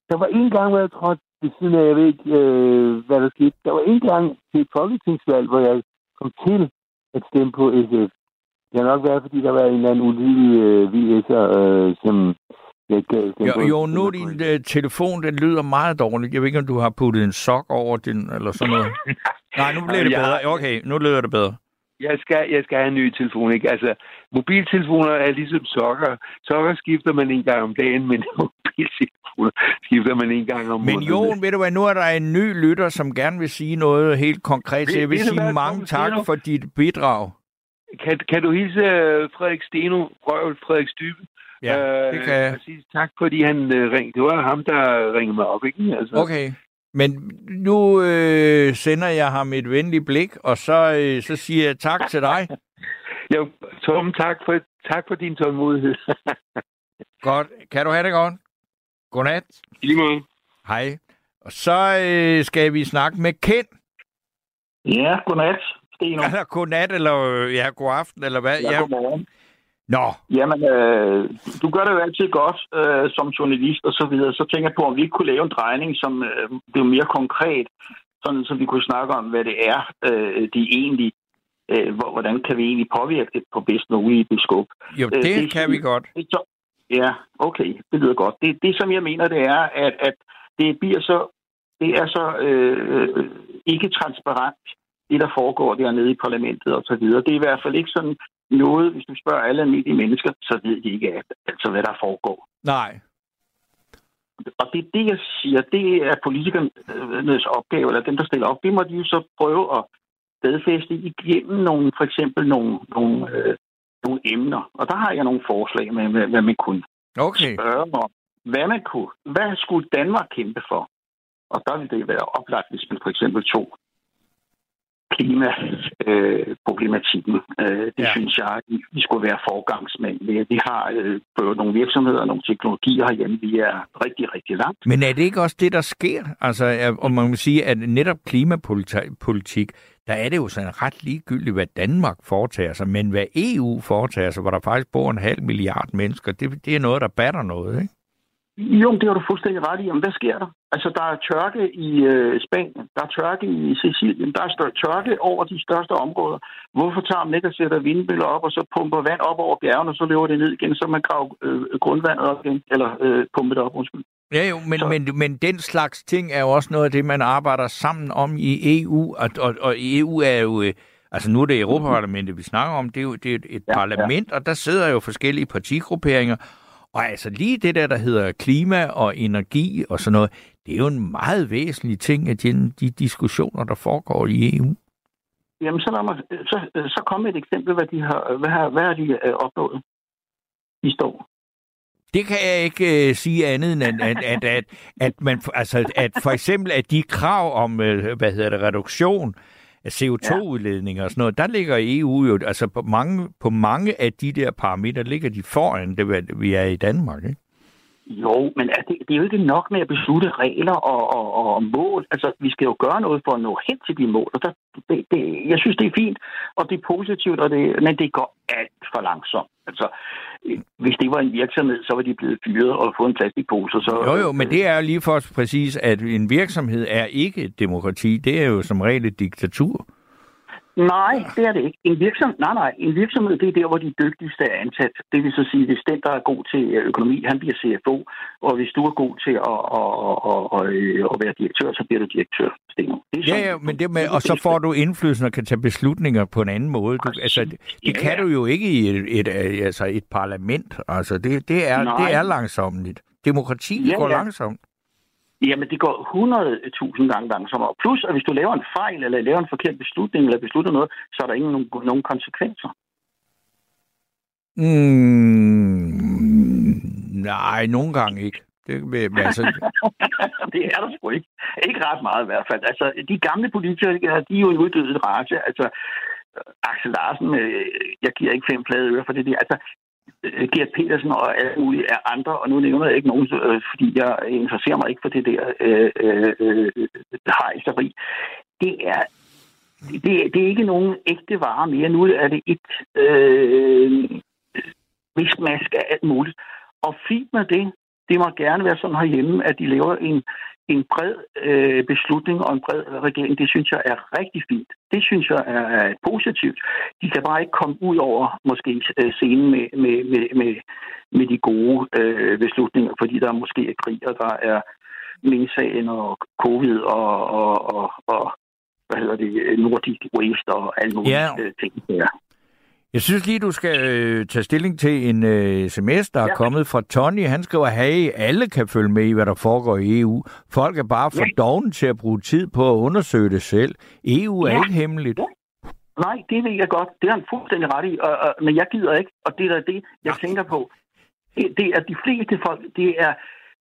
der var en gang, hvor jeg trådte ved siden af, jeg ved ikke, øh, hvad der skete. Der var en gang til et folketingsvalg, hvor jeg kom til at stemme på SF. Det har nok været, fordi der var en eller anden ulydig øh, VS'er, øh, som jeg gav jo, jo, nu din uh, telefon, den lyder meget dårligt. Jeg ved ikke, om du har puttet en sok over den, eller sådan noget. *laughs* Nej, nu bliver det bedre. Okay, nu lyder det bedre. Jeg skal, jeg skal have en ny telefon, ikke? Altså, mobiltelefoner er ligesom sokker. Sokker skifter man en gang om dagen, men *laughs* mobiltelefoner skifter man en gang om Men Jon, ved du hvad, nu er der en ny lytter, som gerne vil sige noget helt konkret. Så jeg vil sige mange tak for dit bidrag. Kan, kan du hilse øh, Frederik Steno, Røvel Frederik Stybe? Ja, øh, det kan jeg. Sige tak, fordi han uh, ringede. Det var ham, der ringede mig op, ikke? Altså. Okay. Men nu øh, sender jeg ham et venligt blik, og så, øh, så siger jeg tak til dig. *laughs* jo, Tom, tak for, tak for din tålmodighed. *laughs* godt. Kan du have det godt? Godnat. I lige måde. Hej. Og så øh, skal vi snakke med Ken. Ja, godnat, Steno. Eller godnat, eller ja, god aften, eller hvad? Ja, godmorgen. Nå. Jamen, øh, du gør det jo altid godt øh, som journalist og så videre. Så tænker jeg på, om vi ikke kunne lave en drejning, som øh, blev mere konkret, sådan så vi kunne snakke om, hvad det er, øh, de egentlig øh, hvordan kan vi egentlig påvirke det på bedst mulige beskub? Jo, øh, det, øh, det kan vi godt. Det, så, ja, okay, det lyder godt. Det, det, som jeg mener, det er, at, at det bliver så, det er så øh, ikke transparent, det der foregår dernede i parlamentet og så videre. Det er i hvert fald ikke sådan noget, hvis du spørger alle almindelige mennesker, så ved de ikke altså, hvad der foregår. Nej. Og det er det, jeg siger, det er politikernes opgave, eller dem, der stiller op. Det må de jo så prøve at stedfæste igennem nogle, for eksempel nogle, nogle, øh, nogle emner. Og der har jeg nogle forslag med, hvad, hvad man kunne okay. spørge om. Hvad man kunne. Hvad skulle Danmark kæmpe for? Og der ville det være oplagt, hvis man for eksempel tog klimaproblematikken. Øh, det ja. synes jeg, vi skulle være forgangsmænd Vi har øh, nogle virksomheder og nogle teknologier herhjemme. Vi er rigtig, rigtig langt. Men er det ikke også det, der sker? Altså, om man må sige, at netop klimapolitik, der er det jo sådan ret ligegyldigt, hvad Danmark foretager sig, men hvad EU foretager sig, hvor der faktisk bor en halv milliard mennesker, det, det er noget, der batter noget, ikke? Jo, det har du fuldstændig ret i. Men hvad sker der? Altså, der er tørke i øh, Spanien, der er tørke i Sicilien, der er tørke over de største områder. Hvorfor tager man ikke og sætter vindmøller op, og så pumper vand op over bjergene, og så løber det ned igen, så man graver øh, grundvandet op igen, eller øh, pumper det op, undskyld. Ja jo, men, men, men den slags ting er jo også noget af det, man arbejder sammen om i EU, og, og, og EU er jo... Øh, altså nu er det Europaparlamentet, vi snakker om, det er jo det er et ja, parlament, ja. og der sidder jo forskellige partigrupperinger, og altså lige det der, der hedder klima og energi og sådan noget, det er jo en meget væsentlig ting af de, de diskussioner, der foregår i EU. Jamen, så, lad mig, så, så kom et eksempel, hvad, de har, hvad, har, hvad har de øh, opnået i står. Det kan jeg ikke uh, sige andet end, at, at, at, at, man, altså, at for eksempel at de krav om, uh, hvad hedder det, reduktion CO2-udledninger og sådan noget, der ligger EU jo, altså på mange, på mange af de der parametre ligger de foran det, vi er i Danmark, ikke? Jo, men er det, det er jo ikke nok med at beslutte regler og, og, og mål. Altså, vi skal jo gøre noget for at nå hen til de mål. Og der, det, det, jeg synes, det er fint, og det er positivt, og det, men det går alt for langsomt. Altså, hvis det var en virksomhed, så var de blevet fyret og fået en plastikpose. Så, jo, jo, men det er jo lige for præcis, at en virksomhed er ikke et demokrati. Det er jo som regel et diktatur. Nej, det er det ikke. En virksomhed, nej, nej, en virksomhed, det er der, hvor de dygtigste er ansat. Det vil så sige, hvis den, der er god til øh, økonomi, han bliver CFO, og hvis du er god til at, at, at, at, at være direktør, så bliver du direktør. Det er ja, ja, men det med, og så får du indflydelsen og kan tage beslutninger på en anden måde. Du, altså, det, det ja, kan du jo ikke i et, et, altså et parlament. Altså, det, det, er, det er langsomt. Demokrati ja, går ja. langsomt. Jamen, det går 100.000 gange langsommere. Plus, at hvis du laver en fejl, eller laver en forkert beslutning, eller beslutter noget, så er der ingen nogen, nogen konsekvenser. Mm, nej, nogle gange ikke. Det, altså... *laughs* det er der sgu ikke. Ikke ret meget i hvert fald. Altså, de gamle politikere, de er jo en uddødet race. Altså, Axel Larsen, øh, jeg giver ikke fem flade øre for det der. Altså, Øh, Gert Petersen og alle mulige af andre, og nu nævner jeg ikke nogen, øh, fordi jeg interesserer mig ikke for det der øh, øh, øh, hejseri. Det er, det, det er ikke nogen ægte vare mere. Nu er det et øh, viskmask af alt muligt. Og fint med det. Det må gerne være sådan herhjemme, at de laver en, en bred øh, beslutning og en bred regering. Det synes jeg er rigtig fint. Det synes jeg er, er positivt. De kan bare ikke komme ud over måske øh, scenen med, med, med, med, med de gode øh, beslutninger, fordi der måske er krig, og der er Mink-sagen og covid og, og, og, og hvad hedder det, Nordic Waste og alle mulige ja. Øh, ting. Ja. Jeg synes lige, du skal øh, tage stilling til en øh, sms, der ja. er kommet fra Tony. Han skriver, hey, alle kan følge med i, hvad der foregår i EU. Folk er bare for ja. doven til at bruge tid på at undersøge det selv. EU er ja. ikke hemmeligt. Ja. Nej, det ved jeg godt. Det er han fuldstændig ret i. Og, og, men jeg gider ikke, og det er det, jeg ja. tænker på. Det, det er de fleste folk, det er,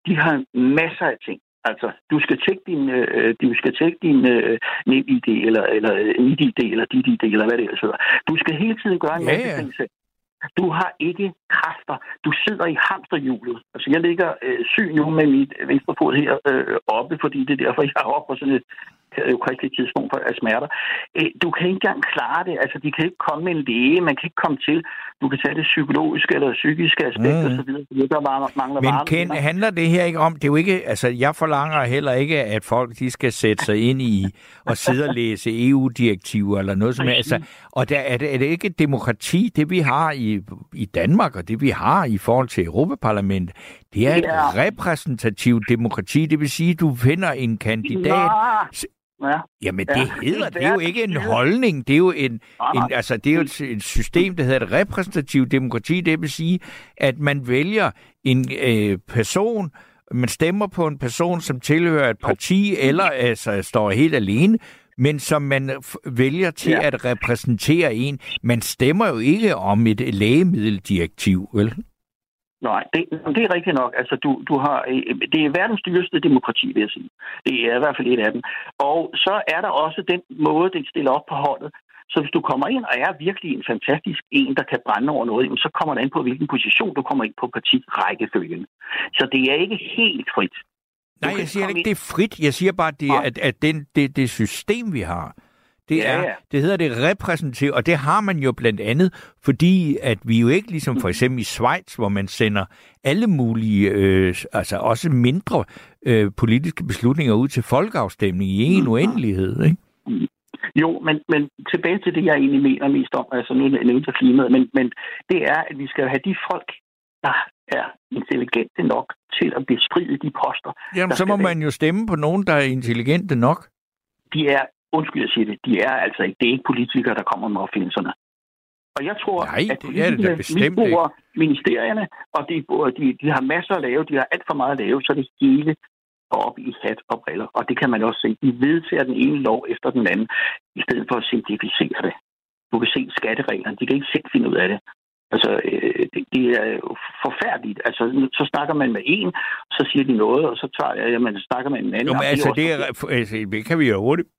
de har masser af ting. Altså, du skal tjekke din, øh, du skal tjekke din øh, NemID, eller, eller NID, eller DID, eller hvad det ellers hedder. Du skal hele tiden gøre en masse ja, ja. ting selv. Du har ikke kræfter. Du sidder i hamsterhjulet. Altså, jeg ligger øh, syg nu med mit venstre fod her øh, oppe, fordi det er derfor, jeg er oppe på sådan et kristeligt tidspunkt af smerter. Øh, du kan ikke engang klare det. Altså, de kan ikke komme med en læge. Man kan ikke komme til. Du kan tage det psykologiske eller psykiske aspekt mm. videre. Der bare mangler Men Ken, handler det her ikke om, det er jo ikke, altså jeg forlanger heller ikke, at folk de skal sætte sig ind i og sidde og læse EU-direktiver eller noget som helst. Altså, og der, er, det, er det ikke demokrati, det vi har i, i Danmark, og det vi har i forhold til Europaparlamentet, det er et repræsentativt demokrati, det vil sige, at du finder en kandidat, ja. Ja. Jamen, det ja. hedder, det er jo ikke en holdning, det er jo en, en altså, det er jo et, et system, der hedder et repræsentativt demokrati, det vil sige, at man vælger en øh, person, man stemmer på en person, som tilhører et parti, eller altså står helt alene, men som man vælger til ja. at repræsentere en. Man stemmer jo ikke om et lægemiddeldirektiv, vel? Nej, det, det er rigtigt nok. Altså, du, du har, øh, det er verdens dyreste demokrati, vil jeg sige. Det er i hvert fald et af dem. Og så er der også den måde, det stiller op på holdet. Så hvis du kommer ind og er virkelig en fantastisk en, der kan brænde over noget, så kommer det an på, hvilken position du kommer ind på partirækkefølgen. Så det er ikke helt frit. Nej, jeg siger ikke, det er frit. Jeg siger bare, det, at, at den, det, det system, vi har, det, er, ja. det hedder det repræsentativ, og det har man jo blandt andet, fordi at vi jo ikke ligesom for eksempel i Schweiz, hvor man sender alle mulige, øh, altså også mindre øh, politiske beslutninger ud til folkeafstemning i en uendelighed, ikke? Jo, men, men tilbage til det, jeg egentlig mener mest om, altså nu nævnte klimaet, men, men det er, at vi skal have de folk, der er intelligente nok til at bestride de poster. Jamen, så må være. man jo stemme på nogen, der er intelligente nok. De er undskyld at sige det, de er altså ikke, det er ikke politikere, der kommer med opfindelserne. Og jeg tror, Nej, at det er det bestemt ikke. ministerierne, og de, de, de har masser at lave, de har alt for meget at lave, så det hele går op i hat og briller. Og det kan man også se. De vedtager den ene lov efter den anden, i stedet for at simplificere det. Du kan se skattereglerne, de kan ikke selv finde ud af det. Altså, øh, det, det er jo forfærdeligt. Altså, så snakker man med en, så siger de noget, og så tager jeg, jamen, så snakker man med en anden. Jo, men altså, det, er, altså, det kan vi jo hurtigt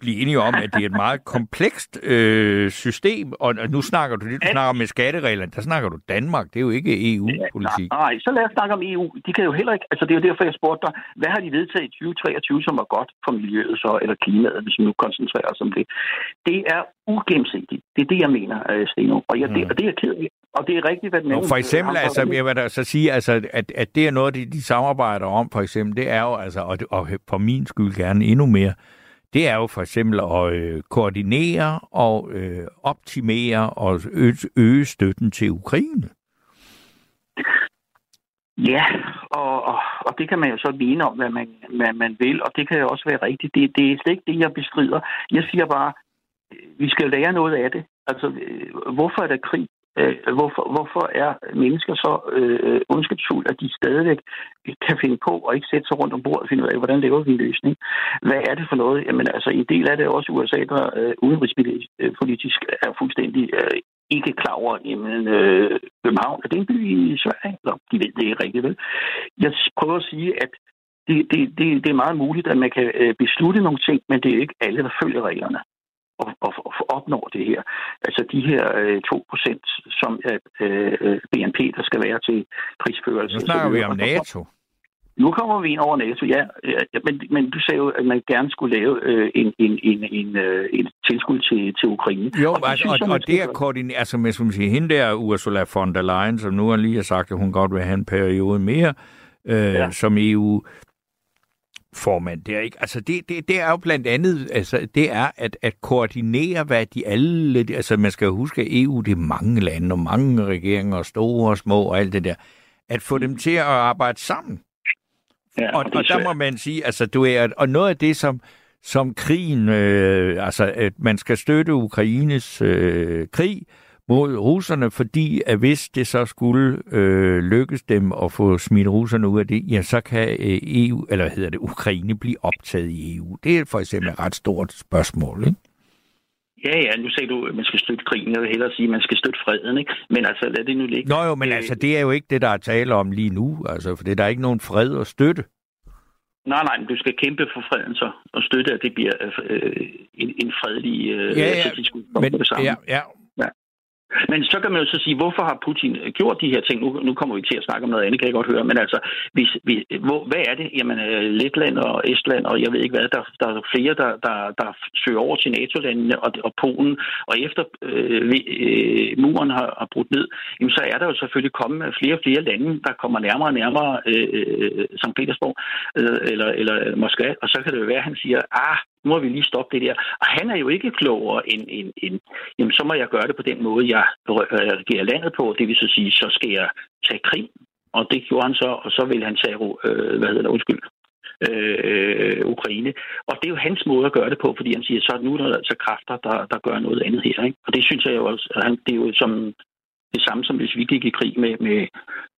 blive enige om, at det er et meget *laughs* komplekst øh, system, og nu snakker du det, du snakker med skattereglerne, der snakker du Danmark, det er jo ikke EU-politik. Ja, nej, så lad os snakke om EU. De kan jo heller ikke, altså det er jo derfor, jeg spurgte dig, hvad har de vedtaget i 2023, som er godt for miljøet så, eller klimaet, hvis vi nu koncentrerer os om det. Det er ugennemsigtigt. Det er det, jeg mener, øh, Steno. Og, jeg, mm. det, og det er ked Og det er rigtigt, hvad den er. For eksempel, altså, jeg vil da så sige, altså, at, at det er noget, de, de samarbejder om, for eksempel, det er jo, altså, og, og for min skyld gerne endnu mere, det er jo for eksempel at øh, koordinere og øh, optimere og øge, øge støtten til Ukraine. Ja, og, og, og det kan man jo så mene om, hvad man, hvad man vil, og det kan jo også være rigtigt. Det, det er slet ikke det, jeg bestrider. Jeg siger bare, øh, vi skal lære noget af det. Altså, øh, hvorfor er der krig? Øh, hvorfor, hvorfor er mennesker så øh, ondskabsfulde, at de stadigvæk kan finde på og ikke sætte sig rundt om bordet og finde ud af, hvordan laver vi en løsning? Hvad er det for noget? Jamen altså, en del af det er også USA, der øh, udenrigspolitisk øh, er fuldstændig øh, ikke klar over, jamen, øh, København, er det en by i Sverige? Eller, de ved det ikke rigtigt, vel? Jeg prøver at sige, at det, det, det, det er meget muligt, at man kan øh, beslutte nogle ting, men det er ikke alle, der følger reglerne og, og, og opnår det her. Altså de her øh, 2%, som er øh, BNP, der skal være til krigsførelse. Nu snakker vi om NATO. Nu kommer vi ind over NATO, ja. ja men, men du sagde jo, at man gerne skulle lave øh, en, en, en, en, øh, en tilskud til, til Ukraine. Jo, og, altså, og, og det er koordineret, altså med, som siger, hende der Ursula von der Leyen, som nu har lige sagt, at hun godt vil have en periode mere, øh, ja. som EU formand der, ikke? Altså det, det, det er jo blandt andet, altså det er at, at koordinere, hvad de alle, altså man skal huske, at EU det er mange lande og mange regeringer, store og små og alt det der, at få dem til at arbejde sammen. Ja, og, og der må man sige, altså du er, og noget af det, som, som krigen, øh, altså at man skal støtte Ukraines øh, krig, mod russerne, fordi at hvis det så skulle øh, lykkes dem at få smidt russerne ud af det, ja, så kan øh, EU, eller hedder det, Ukraine blive optaget i EU. Det er for eksempel et ret stort spørgsmål, ikke? Ja, ja, nu sagde du, at man skal støtte krigen. Jeg vil hellere sige, at man skal støtte freden, ikke? Men altså, lad det nu ligge. Nå jo, men øh, altså, det er jo ikke det, der er tale om lige nu, altså, for det er der ikke nogen fred at støtte. Nej, nej, men du skal kæmpe for freden så, og støtte, at det bliver øh, en, en fredelig øh, ja, ja, men, det samme. Ja, ja, men så kan man jo så sige, hvorfor har Putin gjort de her ting? Nu, nu kommer vi til at snakke om noget andet, kan jeg godt høre. Men altså, hvis, vi, hvor, hvad er det? Jamen, øh, Letland og Estland, og jeg ved ikke hvad, der, der er flere, der, der, der søger over til NATO-landene og, og Polen. Og efter øh, øh, muren har, har brudt ned, jamen, så er der jo selvfølgelig kommet flere og flere lande, der kommer nærmere og nærmere øh, øh, øh St. Petersborg øh, eller, eller Moskva. Og så kan det jo være, at han siger, ah, nu må vi lige stoppe det der. Og han er jo ikke klogere end, end, end jamen så må jeg gøre det på den måde, jeg øh, regerer landet på. Det vil så sige, så skal jeg tage krig. Og det gjorde han så, og så vil han tage, øh, hvad hedder det, undskyld, øh, Ukraine. Og det er jo hans måde at gøre det på, fordi han siger, så nu er der altså kræfter, der, der gør noget andet her. Ikke? Og det synes jeg jo også, han, det er jo som det samme, som hvis vi gik i krig med, med,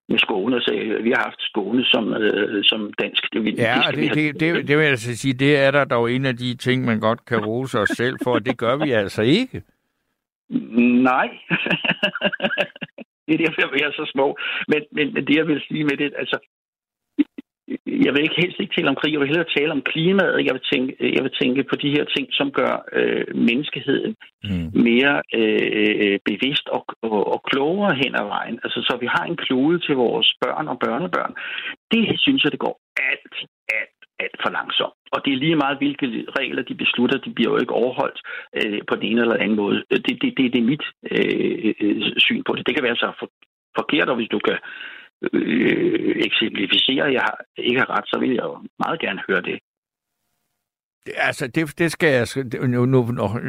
med Skåne, så vi har haft Skåne som, øh, som dansk. Det, vil, ja, det, det, det, det, det vil jeg altså sige, det er der dog en af de ting, man godt kan rose os selv for, og det gør vi altså ikke. Nej. *laughs* det er derfor, vi er så små. Men, men, men det, jeg vil sige med det, altså, jeg vil ikke helst ikke tale om krig, jeg vil hellere tale om klimaet. Jeg vil tænke, jeg vil tænke på de her ting, som gør øh, menneskeheden mm. mere øh, bevidst og, og, og klogere hen ad vejen. Altså, så vi har en klode til vores børn og børnebørn. Det synes jeg, det går alt, alt, alt for langsomt. Og det er lige meget, hvilke regler de beslutter, de bliver jo ikke overholdt øh, på den ene eller anden måde. Det, det, det, det er mit øh, øh, syn på det. Det kan være så for, forkert, og hvis du kan øh, eksemplificere, at jeg har, ikke har ret, så vil jeg jo meget gerne høre det. Altså, det, det skal jeg... Nu, nu,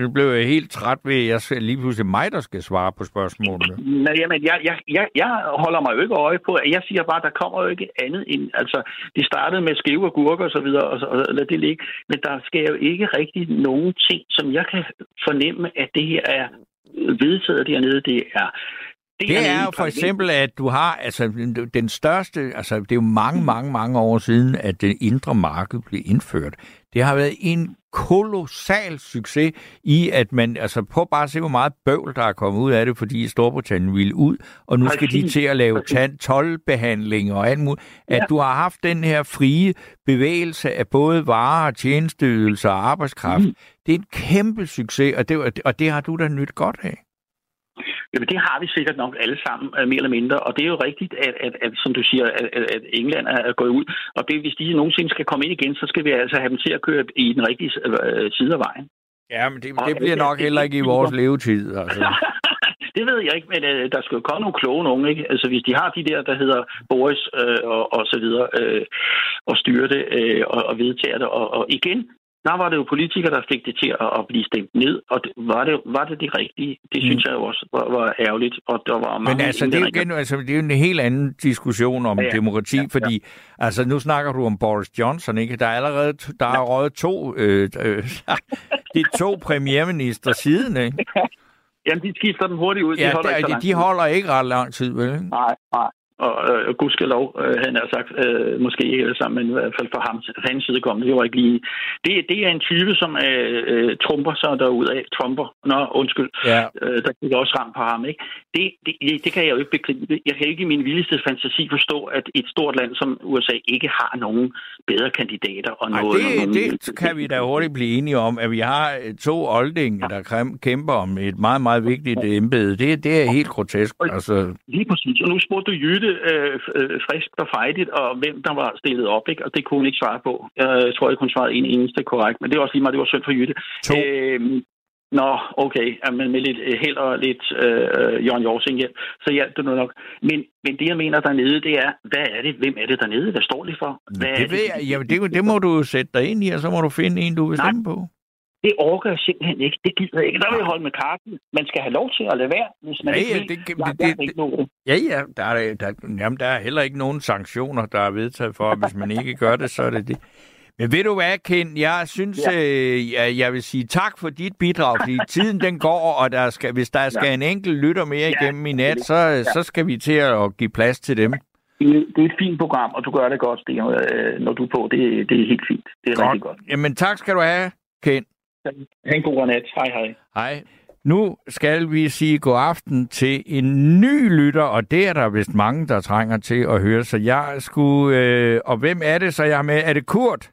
nu blev jeg helt træt ved, at jeg skal lige pludselig mig, der skal svare på spørgsmålene. Nej, jamen, jeg, jeg, jeg, jeg holder mig jo ikke øje på, at jeg siger bare, at der kommer jo ikke andet end... Altså, det startede med skive og gurker og så videre, og, og lad det ligge. Men der sker jo ikke rigtig nogen ting, som jeg kan fornemme, at det her er vedtaget dernede. Det er det, det er jo for eksempel, at du har altså den største, altså det er jo mange, mange, mange år siden, at det indre marked blev indført. Det har været en kolossal succes i, at man, altså prøv bare at se, hvor meget bøvl, der er kommet ud af det, fordi Storbritannien ville ud, og nu skal de til at lave tolvbehandling og alt muligt. At du har haft den her frie bevægelse af både varer, tjenesteydelser og arbejdskraft, mm. det er en kæmpe succes, og det, og det har du da nyt godt af. Jamen, det har vi sikkert nok alle sammen, øh, mere eller mindre. Og det er jo rigtigt, at, at, at som du siger, at, at England er gået ud. Og det, hvis de nogensinde skal komme ind igen, så skal vi altså have dem til at køre i den rigtige øh, side af vejen. Ja, men det, det bliver nok heller ikke i vores levetid. Altså. *laughs* det ved jeg ikke, men uh, der skal jo komme nogle kloge nogen, ikke? Altså hvis de har de der, der hedder Boris uh, og, og så videre, uh, og styre det uh, og, og vedtager det. Og, og igen, der var det jo politikere, der fik det til at, at blive stemt ned, og det, var, det, var det det rigtige? Det synes mm. jeg jo også var, var ærgerligt, og der var mange... Men altså, det er, jo igen, altså, det er jo en helt anden diskussion om ja, ja. demokrati, ja, ja. fordi altså, nu snakker du om Boris Johnson, ikke? Der er allerede der er ja. røget to, øh, øh, *laughs* de to premierminister siden, ikke? *laughs* Jamen, de skifter dem hurtigt ud. Ja, de holder, der, ikke, de, de holder ikke ret lang tid, vel? Nej, nej og øh, gudskelov, øh, han har sagt, øh, måske ikke alle sammen, men i hvert fald for ham, hans side kom, det var ikke lige... Det, det er en type, som øh, øh, trumper sig af. Trumper. Nå, undskyld. Ja. Øh, der gik også ramt på ham, ikke? Det, det, det kan jeg jo ikke begribe. Jeg kan ikke i min vildeste fantasi forstå, at et stort land som USA ikke har nogen bedre kandidater. Og Ej, noget, det, nogen... det kan vi da hurtigt blive enige om, at vi har to oldinge, der kæmper om et meget, meget vigtigt embede. Det, det er helt grotesk. Altså... Lige præcis. Og nu spurgte du Jytte, øh, øh, frisk og fejdigt, og hvem der var stillet op, ikke? og det kunne hun ikke svare på. Jeg tror ikke, hun svarede en eneste korrekt, men det var også lige meget, det var synd for Jytte. To. Øh, Nå, okay. Men med lidt øh, held og lidt øh, Jørgen Jorsing hjem, så hjalp det nu nok. Men, men det, jeg mener dernede, det er, hvad er det? Hvem er det dernede? Hvad står det for? Hvad det, det ved jeg. Jamen, det, det må du sætte dig ind i, og så må du finde en, du vil stemme på. Det orker jeg simpelthen ikke. Det gider jeg ikke. Der vil jeg holde med karten. Man skal have lov til at lade være, hvis man ja, ikke ja, vil. det, det, Der, ikke noget. ja, ja, der er, der, jamen, der er heller ikke nogen sanktioner, der er vedtaget for, hvis man ikke gør det, så er det det. Men ved du hvad, Ken, jeg synes, ja. øh, jeg, jeg vil sige tak for dit bidrag, fordi tiden den går, og der skal, hvis der skal en enkelt lytter mere Ja, igennem i nat, så, Ja. så skal vi til at give plads til dem. Det, det er et fint program, og du gør det godt, Sten, øh, når du er på. Det, det er helt fint. Det er godt. rigtig godt. Jamen tak skal du have, Ken. Ha' en god nat. Hej, hej. Hej. Nu skal vi sige god aften til en ny lytter, og det er der vist mange, der trænger til at høre. Så jeg skulle... Øh, og hvem er det, så jeg er med? Er det Kurt?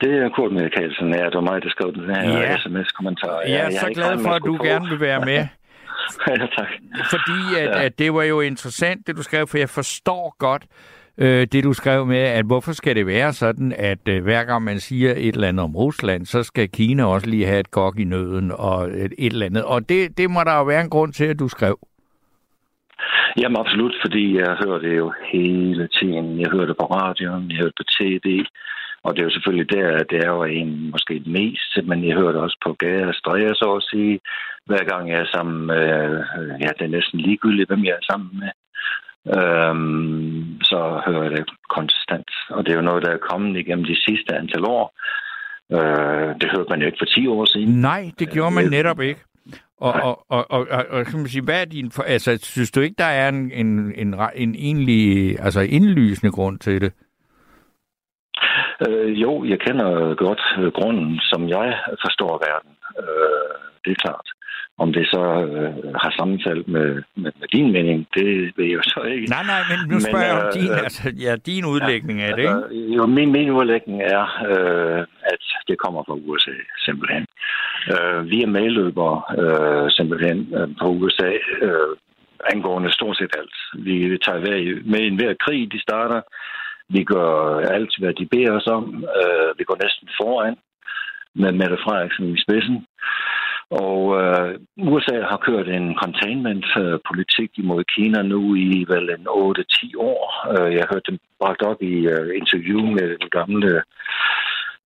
Det er Kurt Michaelsen, ja. Det var mig, der skrev den her Ja. sms-kommentar. Jeg er så glad for, at du gerne vil være med. *laughs* ja, tak. Fordi at, Ja. at det var jo interessant, det du skrev, for jeg forstår godt øh, det, du skrev med, at hvorfor skal det være sådan, at øh, hver gang man siger et eller andet om Rusland, så skal Kina også lige have et kok i nøden og et, et eller andet. Og det, det må der jo være en grund til, at du skrev. Jamen absolut, fordi jeg hører det jo hele tiden. Jeg hører det på radioen, jeg hører det på tv, og det er jo selvfølgelig der, det er jo en måske det mest, men jeg hører det også på gader og stræder, så at sige. Hver gang jeg er sammen med, øh, ja, det er næsten ligegyldigt, hvem jeg er sammen med. Øhm, så hører jeg det konstant. Og det er jo noget, der er kommet igennem de sidste antal år. Øh, det hørte man jo ikke for 10 år siden. Nej, det gjorde man netop ikke. Og, og, og, og, og, og kan man sige, hvad er din... For, altså, synes du ikke, der er en, en, en, en egentlig altså indlysende grund til det? Øh, jo, jeg kender godt øh, grunden, som jeg forstår verden. Øh, det er klart. Om det så øh, har sammenfald med, med, med din mening, det ved jeg jo så ikke. Nej, nej, men nu Men, spørger jeg om øh, din, altså, ja, din udlægning af det, ikke? Altså, jo, min, min udlægning er, øh, at det kommer fra USA, simpelthen. Øh, vi er medløbere, øh, simpelthen, øh, på USA, øh, angående stort set alt. Vi tager med i enhver krig, de starter. Vi gør alt, hvad de beder os om. Øh, vi går næsten foran med Mette Frederiksen i spidsen. Og øh, USA har kørt en containment-politik imod Kina nu i vel en 8-10 år. Øh, jeg hørte dem bragt op i øh, interview med den gamle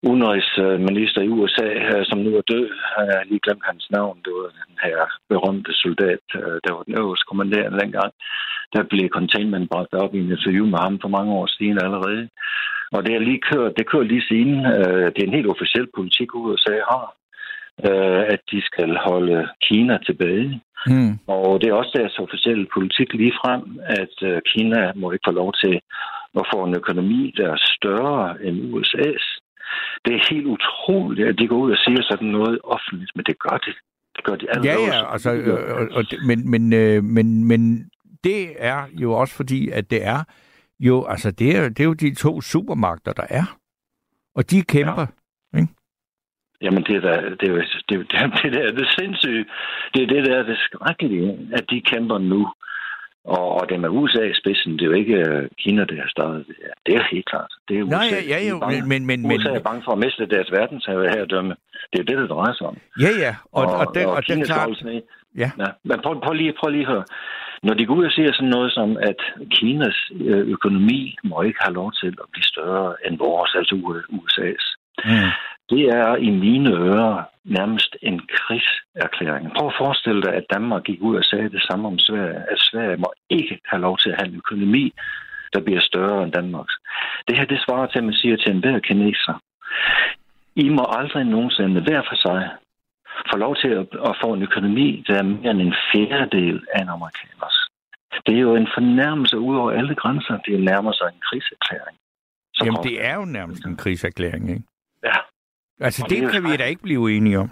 udenrigsminister i USA, øh, som nu er død. Jeg har lige glemt hans navn. Det var den her berømte soldat, øh, der var den øverste kommanderende dengang. Der blev containment bragt op i en interview med ham for mange år siden allerede. Og det er lige kørt, det kører lige siden. Det er en helt officiel politik, USA har, øh, at de skal holde Kina tilbage. Hmm. Og det er også deres officielle politik lige frem, at øh, Kina må ikke få lov til at få en økonomi, der er større end USA's. Det er helt utroligt, at de går ud og siger sådan noget offentligt, men det gør de. Det gør de alle Ja, ja, altså, øh, og, og, men, men, øh, men, men det er jo også fordi, at det er jo, altså, det er, det er jo de to supermagter, der er. Og de kæmper. Jamen, det er, da, det, er, det, er, *laughs* det, er, det der det sindssyge. Det er det der er det skrækkelige, at de kæmper nu. Og, og det med USA i spidsen, det er jo ikke øh, Kina, der har startet det her. Det er helt klart. Det er USA. Nej, ja, ja, er jo, bange. men, men, men, USA er bange for at miste deres verdensherredømme. Det er det, det drejer sig om. ja, ja, og, og, og, det, og det er klart, holdes ned. ja. Ja, men prøv, prøv, lige, prøv lige at høre. Når de går ud og siger sådan noget som, at Kinas øh, økonomi må ikke have lov til at blive større end vores, altså USA's, Mm. Det er i mine ører nærmest en krigserklæring. Prøv at forestille dig, at Danmark gik ud og sagde det samme om Sverige, at Sverige må ikke have lov til at have en økonomi, der bliver større end Danmarks. Det her, det svarer til, at man siger til enhver kineser, I må aldrig nogensinde hver for sig få lov til at, at få en økonomi, der er mere end en fjerdedel af en amerikaners. Det er jo en fornærmelse ud over alle grænser. Det er nærmere sig en krigserklæring. Jamen, det er jo nærmest en krigserklæring, ikke? Ja, Altså, det kan vi da ikke blive enige om.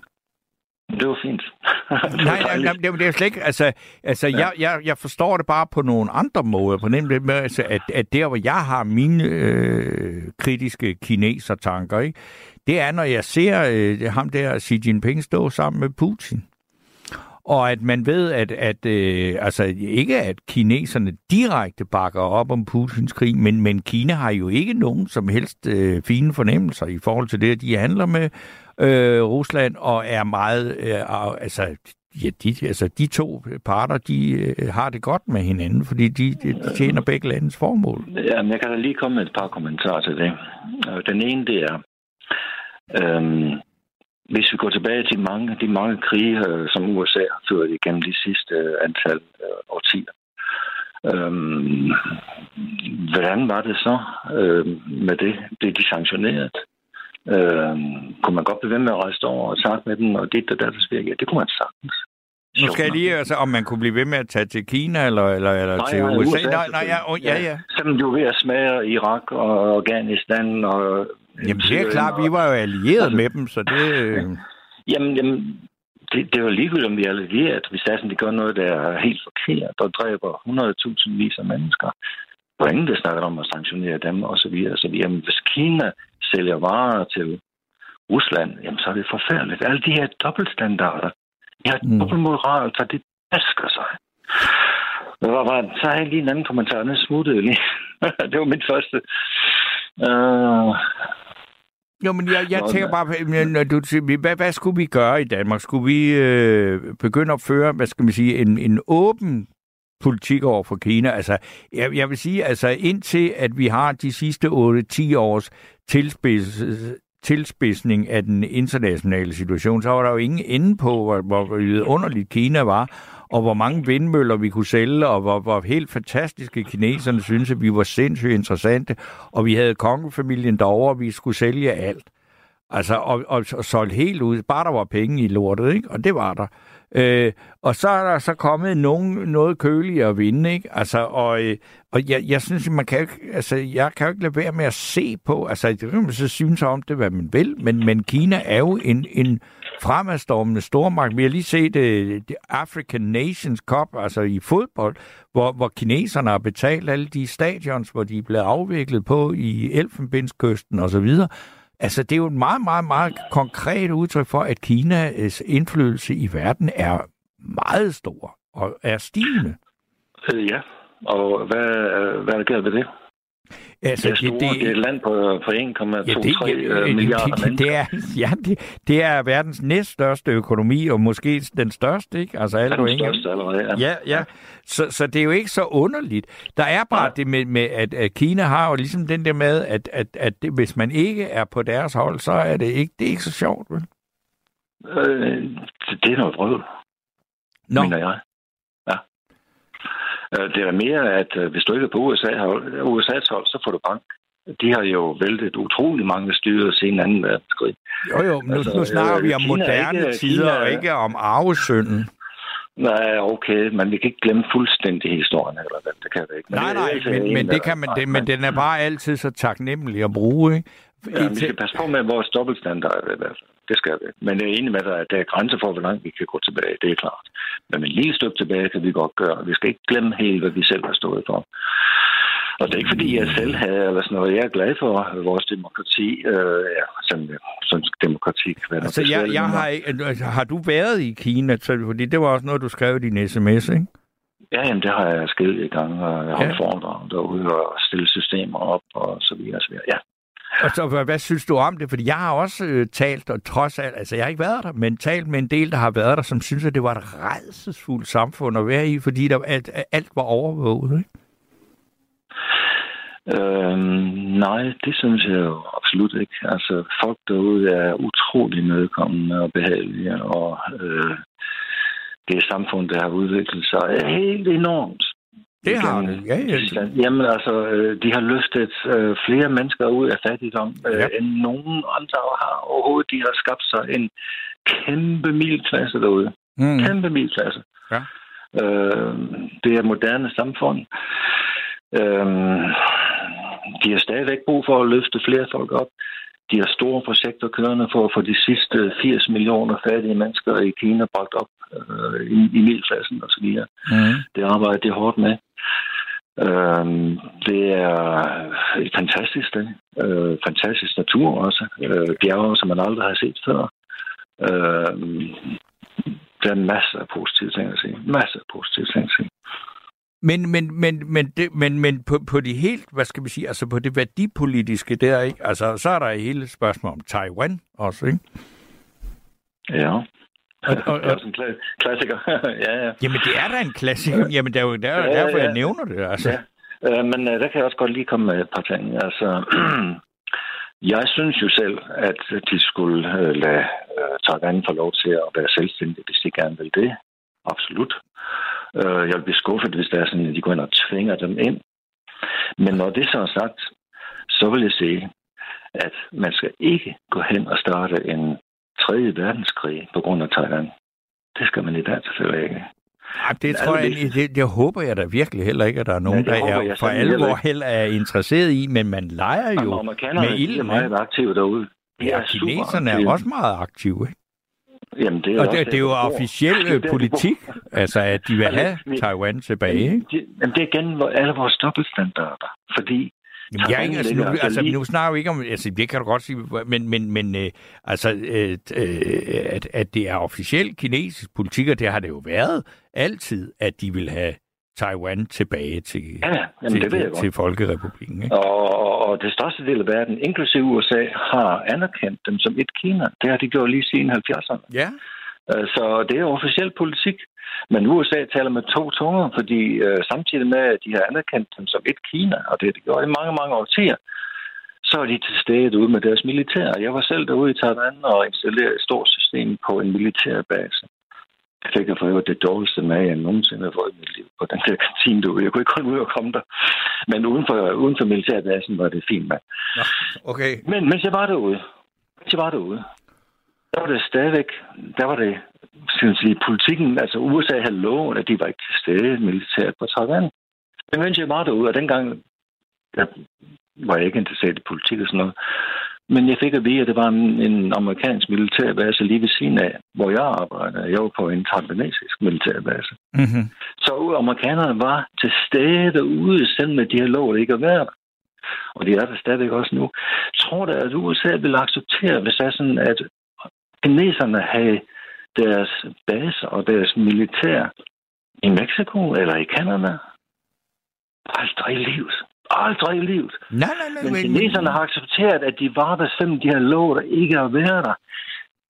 det var fint. Det *laughs* Nej, nej, nej, det, det er slet ikke, altså, altså ja. jeg, jeg, jeg forstår det bare på nogle andre måder, på den måde, altså, at, at der, hvor jeg har mine øh, kritiske kineser-tanker, ikke, det er, når jeg ser øh, ham der, Xi Jinping, stå sammen med Putin og at man ved, at, at øh, altså ikke at kineserne direkte bakker op om Putins krig, men, men Kina har jo ikke nogen som helst øh, fine fornemmelser i forhold til det, at de handler med øh, Rusland og er meget, øh, altså ja, de, altså de to parter, de øh, har det godt med hinanden, fordi de, de, de tjener begge landets formål. Ja, men jeg kan da lige komme med et par kommentarer til det. Øh, den ene, det er, øh, hvis vi går tilbage til mange, de mange krige, øh, som USA har ført igennem de sidste øh, antal øh, årtier, Øhm, hvordan var det så øh, med det? Det de sanktioneret? Øhm, kunne man godt blive ved med at rejse over og snakke med dem, og det der der virker? Ja, det kunne man sagtens. Nu skal jeg lige, altså, om man kunne blive ved med at tage til Kina eller, eller, eller nej, til USA. USA. Nej, nej, ja, oh, ja, ja. Selvom du er ved at smage Irak og Afghanistan og Jamen, det er klart, vi var jo allieret altså, med dem, så det... Jamen, jamen det, det er jo ligegyldigt, om vi er allieret. Hvis det er sådan, de gør noget, der er helt forkert og dræber 100.000 vis af mennesker. Der er ingen, der snakker om at sanktionere dem, og så videre. Så jamen, hvis Kina sælger varer til Rusland, jamen, så er det forfærdeligt. Alle de her dobbeltstandarder, de her mm. dobbeltmoral, så det basker sig. Så har jeg lige en anden kommentar. Den smuttede lige. *laughs* det var mit første. Uh, jo, men jeg, jeg tænker bare, når du, hvad, hvad skulle vi gøre i Danmark? Skulle vi øh, begynde at føre, hvad skal man sige, en, en åben politik over for Kina? Altså, jeg, jeg vil sige, altså indtil at vi har de sidste 8-10 års tilspids, tilspidsning af den internationale situation, så var der jo ingen ende på, hvor, hvor underligt Kina var og hvor mange vindmøller vi kunne sælge, og hvor, hvor helt fantastiske kineserne synes, at vi var sindssygt interessante, og vi havde kongefamilien derovre, og vi skulle sælge alt. Altså, og, og, og solgt helt ud. Bare der var penge i lortet, ikke? Og det var der. Øh, og så er der så kommet nogen, noget køligere vinde, ikke? Altså, og, øh, og jeg, jeg synes, man kan ikke, altså, jeg kan jo ikke lade være med at se på, altså, det kan man så synes om det, hvad man vil, men, men Kina er jo en, en fremadstormende stormagt. Vi har lige set uh, African Nations Cup, altså i fodbold, hvor, hvor kineserne har betalt alle de stadions, hvor de er blevet afviklet på i Elfenbenskysten osv., Altså, det er jo et meget, meget, meget konkret udtryk for, at Kinas indflydelse i verden er meget stor og er stigende. Øh, ja, og hvad, øh, hvad er der galt ved det? Altså, det, er store, det, det, det er et land på, på 1,23 ja, det, ja, milliarder det, det, er, ja, det, det er verdens næststørste økonomi, og måske den største, ikke? Altså, alt den største allerede, ja. ja, ja. Så, så det er jo ikke så underligt. Der er bare ja. det med, med at, at Kina har jo ligesom den der med, at, at, at det, hvis man ikke er på deres hold, så er det ikke, det er ikke så sjovt, vel? Øh, det er noget brød, Nå. mener jeg. Øh, det er mere, at øh, hvis du ikke er på USA, USA's hold, så får du bank. De har jo væltet utrolig mange styre siden 2. verdenskrig. Jo, jo, nu, altså, nu snakker øh, vi om moderne ikke, tider, Kina, og ikke om arvesønnen. Nej, okay, men vi kan ikke glemme fuldstændig historien, eller hvad, det kan vi ikke. Men nej, nej, men, men, det kan man, det, men den er bare altid så taknemmelig at bruge, ikke? Ja, vi skal passe på med vores dobbeltstandard i hvert fald. Det skal vi. Men jeg er enig med dig, at der er grænser for, hvor langt vi kan gå tilbage. Det er klart. Men en lille stykke tilbage kan vi godt gøre. Vi skal ikke glemme helt, hvad vi selv har stået for. Og det er ikke fordi, jeg selv havde eller sådan noget. Jeg er glad for vores demokrati. Øh, ja, sådan, sådan demokrati kan være altså, jeg, jeg har, altså, har du været i Kina? Fordi det var også noget, du skrev i din sms, ikke? Ja, jamen, det har jeg skilt i gang, og jeg har ja. foredrag derude og stille systemer op og så videre. Så videre. Ja, og så, hvad, hvad synes du om det? Fordi jeg har også øh, talt, og trods alt, altså jeg har ikke været der, men talt med en del, der har været der, som synes, at det var et redselsfuldt samfund at være i, fordi der, alt, alt var overvåget, ikke? Øhm, nej, det synes jeg jo absolut ikke. Altså, folk derude er utrolig medkommende og behagelige, og øh, det samfund, der har udviklet sig, er helt enormt. Det har det, ja, ja. Jamen altså, øh, de har løftet øh, flere mennesker ud af fattigdom, øh, ja. end nogen andre har overhovedet. De har skabt sig en kæmpe middelklasse derude. Mm. Kæmpe middelklasse. Ja. Øh, det er moderne samfund. Øh, de har stadigvæk brug for at løfte flere folk op. De har store projekter kørende for at få de sidste 80 millioner fattige mennesker i Kina bragt op øh, i, i middelklassen osv. Mm. Det arbejder de hårdt med. Øh, det er et fantastisk sted. Øh, fantastisk natur også. Øh, bjerge, som man aldrig har set før. Øh, Der er masser af positive ting at sige. Masser af positive ting at sige. Men, men, men, men, det, men, men på, på de helt, hvad skal vi sige, altså på det værdipolitiske der, ikke? Altså, så er der hele spørgsmål om Taiwan også, ikke? Ja. Og, og, Det er og, også en kla- klassiker. *laughs* ja, ja. jamen, det er da en klassiker. Jamen, det er jo der, Ja, ja, derfor, jeg ja. nævner det, altså. Ja. Øh, men øh, der kan jeg også godt lige komme med et par ting. Altså, *clears throat* jeg synes jo selv, at de skulle øh, lade øh, Taiwan få lov til at være selvstændige, hvis de gerne vil det. Absolut. Øh, jeg vil blive skuffet, hvis det er sådan, at de går ind og tvinger dem ind. Men når det så er sagt, så vil jeg sige, at man skal ikke gå hen og starte en 3. verdenskrig på grund af Taiwan. Det skal man i dag selvfølgelig ikke. Ej, det tror jeg, Allermest. det, det håber jeg da virkelig heller ikke, at der er nogen, Ja, det der er for alvor heller er interesseret i, men man leger jo med de er meget aktive derude. De Ja, er kineserne er også meget aktive, ikke? Jamen, det er Og også det, det er jo officiel Det er øh, politik, altså at de vil have Taiwan tilbage, ikke? Det, jamen, det er igen alle vores dobbeltstandarder. Fordi Jamen, jeg, er ikke- altså, nu, altså nu snakker vi ikke om, altså, det kan du godt sige, men, men, men øh, altså, øh, øh, at, at det er officiel kinesisk politik, og det har det jo været altid, at de vil have Taiwan tilbage til, Ja, ja, jamen, til, det ved jeg godt. til Folkerepublikken. Ikke? Og, og, og det største del af verden, inklusive USA, har anerkendt dem som et Kina. Det har de gjort lige siden 70'erne. Ja, Øh, Så det er officiel politik. Men USA taler med to tunger, fordi øh, samtidig med, at de har anerkendt dem som et Kina, og det har de gjort i mange, mange årtier, så er de til stede ude med deres militær. Jeg var selv derude i Taiwan og installerede et stort system på en militærbase. Jeg fik for øvrigt det dårligste mad, jeg nogensinde har fået i mit liv på den der kantine derude. Jeg kunne ikke holde ud og komme der. Men uden for, uden for militærbasen var det fint mad. okay. Men mens jeg var derude, mens jeg var derude, der var det stadigvæk, der var det, skal man sige, politikken, altså USA havde lovet, at de var ikke til stede militært på Taiwan. Men mens jeg var derude, og dengang der var jeg ikke interesseret i politik og sådan noget, men jeg fik at vide, at det var en, en amerikansk militærbase lige ved siden af, hvor jeg arbejdede. Jeg var på en taiwanesisk militærbase. Mm-hmm. Så amerikanerne var til stede derude, selv med de her lov ikke at være der. Og de er der stadigvæk også nu. Tror du, at USA vil acceptere, hvis det er sådan, at kineserne havde deres baser og deres militær i Mexico eller i Canada? Aldrig i livet. Aldrig i livet. Nej, nej, nej. Men kineserne har accepteret, at de var der, selvom de har lovet ikke at være der.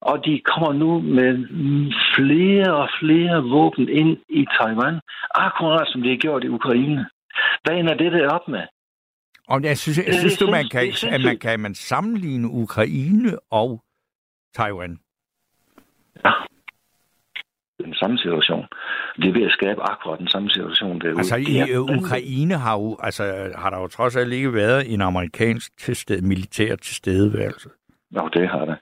Og de kommer nu med flere og flere våben ind i Taiwan, akkurat som de har gjort i Ukraine. Hvad ender det der op med? Og jeg synes, jeg Det synes du, man kan, det at man kan man sammenligne Ukraine og Taiwan? Den samme situation. De er ved at skabe akkurat den samme situation derude. Altså Det i er øh. Ukraine har jo, altså, har der jo trods alt ikke været en amerikansk tilsted, militær tilstedeværelse. Nå, det har det.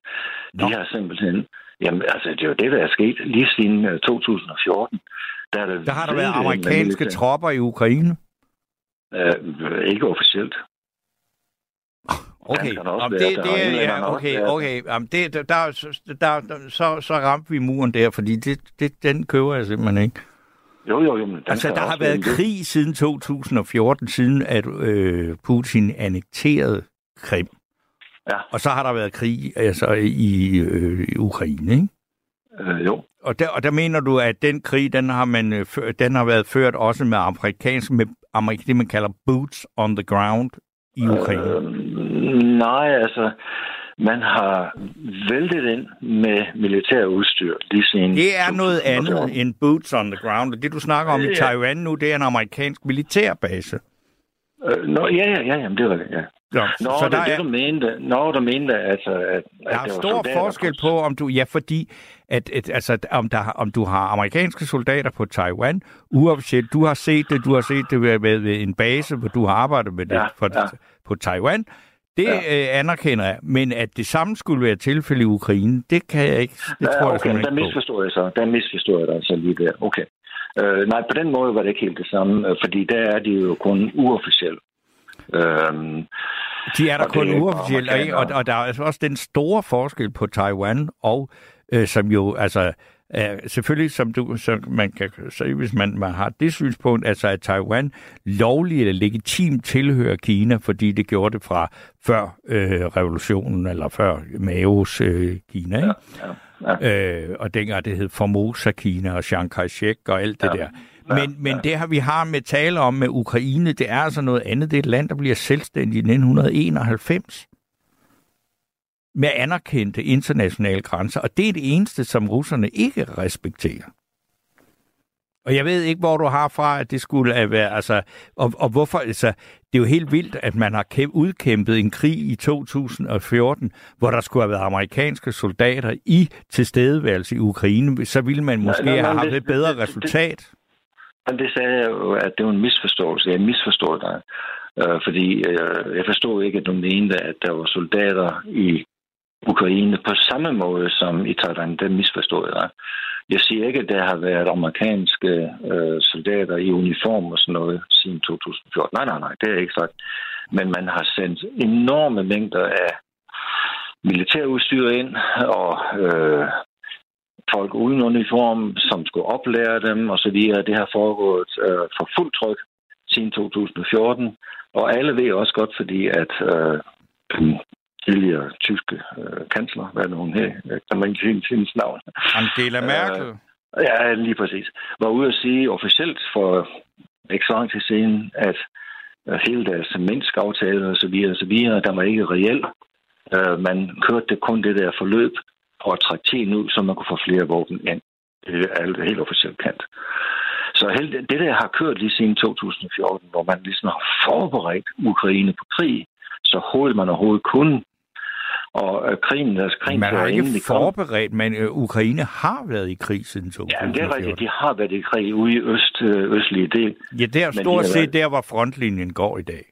De Nå. har simpelthen... Jamen, altså, det er jo det, der er sket lige siden øh, 2014. Der, er det Der har der været amerikanske militær. tropper i Ukraine. Øh, ikke officielt. Okay, været det, det englænderne ja, okay, okay. Jamen, det, der, der, der, så, så ramte vi muren der, fordi det, det, den køber jeg simpelthen ikke. Jo, jo, jo. Men Altså, der har været krig siden 2014, siden at øh, Putin annekterede Krim. Ja. Og så har der været krig altså, i, øh, Ukraine, ikke? Øh, jo. Og der, og der mener du, at den krig, den har, man, øh, den har været ført også med amerikanske, med amerik, det man kalder boots on the ground i Ukraine. Øh, nej, altså, man har væltet ind med militær udstyr lige siden... Det er noget 2014. andet end boots on the ground. Det, du snakker om i Ja. Taiwan nu, det er en amerikansk militærbase. Øh, nå, ja, ja, ja, jamen, det var det, ja. Nå, Nå, så det der er det, er, du mente. Nå, du mente, altså, at, der er stor soldater forskel på, om du... Ja, fordi at, at, altså, om, der, om du har amerikanske soldater på Taiwan, uofficielt, du har set det, du har set det ved, ved, en base, hvor du har arbejdet med det Ja, for, ja. på Taiwan. Det ja. øh, anerkender jeg, men at det samme skulle være tilfælde i Ukraine, det kan jeg ikke. Det Ja, tror jeg okay, simpelthen der misforstår jeg så. Der misforstår jeg dig altså lige der. Okay. Øh, nej, på den måde var det ikke helt det samme, øh, fordi der er de jo kun uofficielt. Øhm, De er der kun er uofficielt, ikke? og, og der er altså også den store forskel på Taiwan, og øh, som jo, altså, Uh, selvfølgelig, som du, så man kan så hvis man, man har det synspunkt, altså at Taiwan lovligt eller legitimt tilhører Kina, fordi det gjorde det fra før øh, revolutionen, eller før Maos øh, Kina, ikke? Ja, ja, ja. Øh, og dengang det hed Formosa Kina og Chiang Kai-shek og alt det ja. der. Men, men det her, vi har med tale om med Ukraine, det er altså noget andet. Det er et land, der bliver selvstændigt i 1991 med anerkendte internationale grænser, og det er det eneste, som russerne ikke respekterer. Og jeg ved ikke, hvor du har fra, at det skulle være, altså, og, og hvorfor, altså, det er jo helt vildt, at man har kæmpe, udkæmpet en krig i 2014, hvor der skulle have været amerikanske soldater i tilstedeværelse i Ukraine, så ville man måske nej, nej, have haft et bedre det, resultat. Det, det, det sagde jeg jo, at det var en misforståelse. Jeg misforstod dig. Øh, fordi øh, jeg forstod ikke, at du mente, at der var soldater i Ukraine på samme måde som i Taiwan. Det misforstod jeg. Jeg siger ikke, at der har været amerikanske øh, soldater i uniform og sådan noget siden 2014. Nej, nej, nej, det er ikke sagt. Men man har sendt enorme mængder af militærudstyr ind, og øh, folk uden uniform, som skulle oplære dem, og så videre. Det har foregået øh, for fuldt tryk siden 2014. Og alle ved også godt, fordi at øh, tidligere tyske øh, kansler, hvad er hun her? Kan man ikke sige hendes navn? Angela Merkel. Øh, ja, lige præcis. Var ude at sige officielt for ikke så lang tid siden, at øh, hele deres Minsk-aftale og så videre, og så videre, der var ikke reelt. Øh, man kørte det kun det der forløb for at trække tiden ud, så man kunne få flere våben ind. Det er helt officielt kendt. Så det der har kørt lige siden 2014, hvor man ligesom har forberedt Ukraine på krig, så hurtigt man overhovedet kunne, og øh, krigen, deres krig... Man har ikke forberedt, men øh, Ukraine har været i krig siden 2014. Ja, det er rigtigt. De har været i krig ude i øst, øh, østlige del. Ja, det er stort de set været... der, hvor frontlinjen går i dag.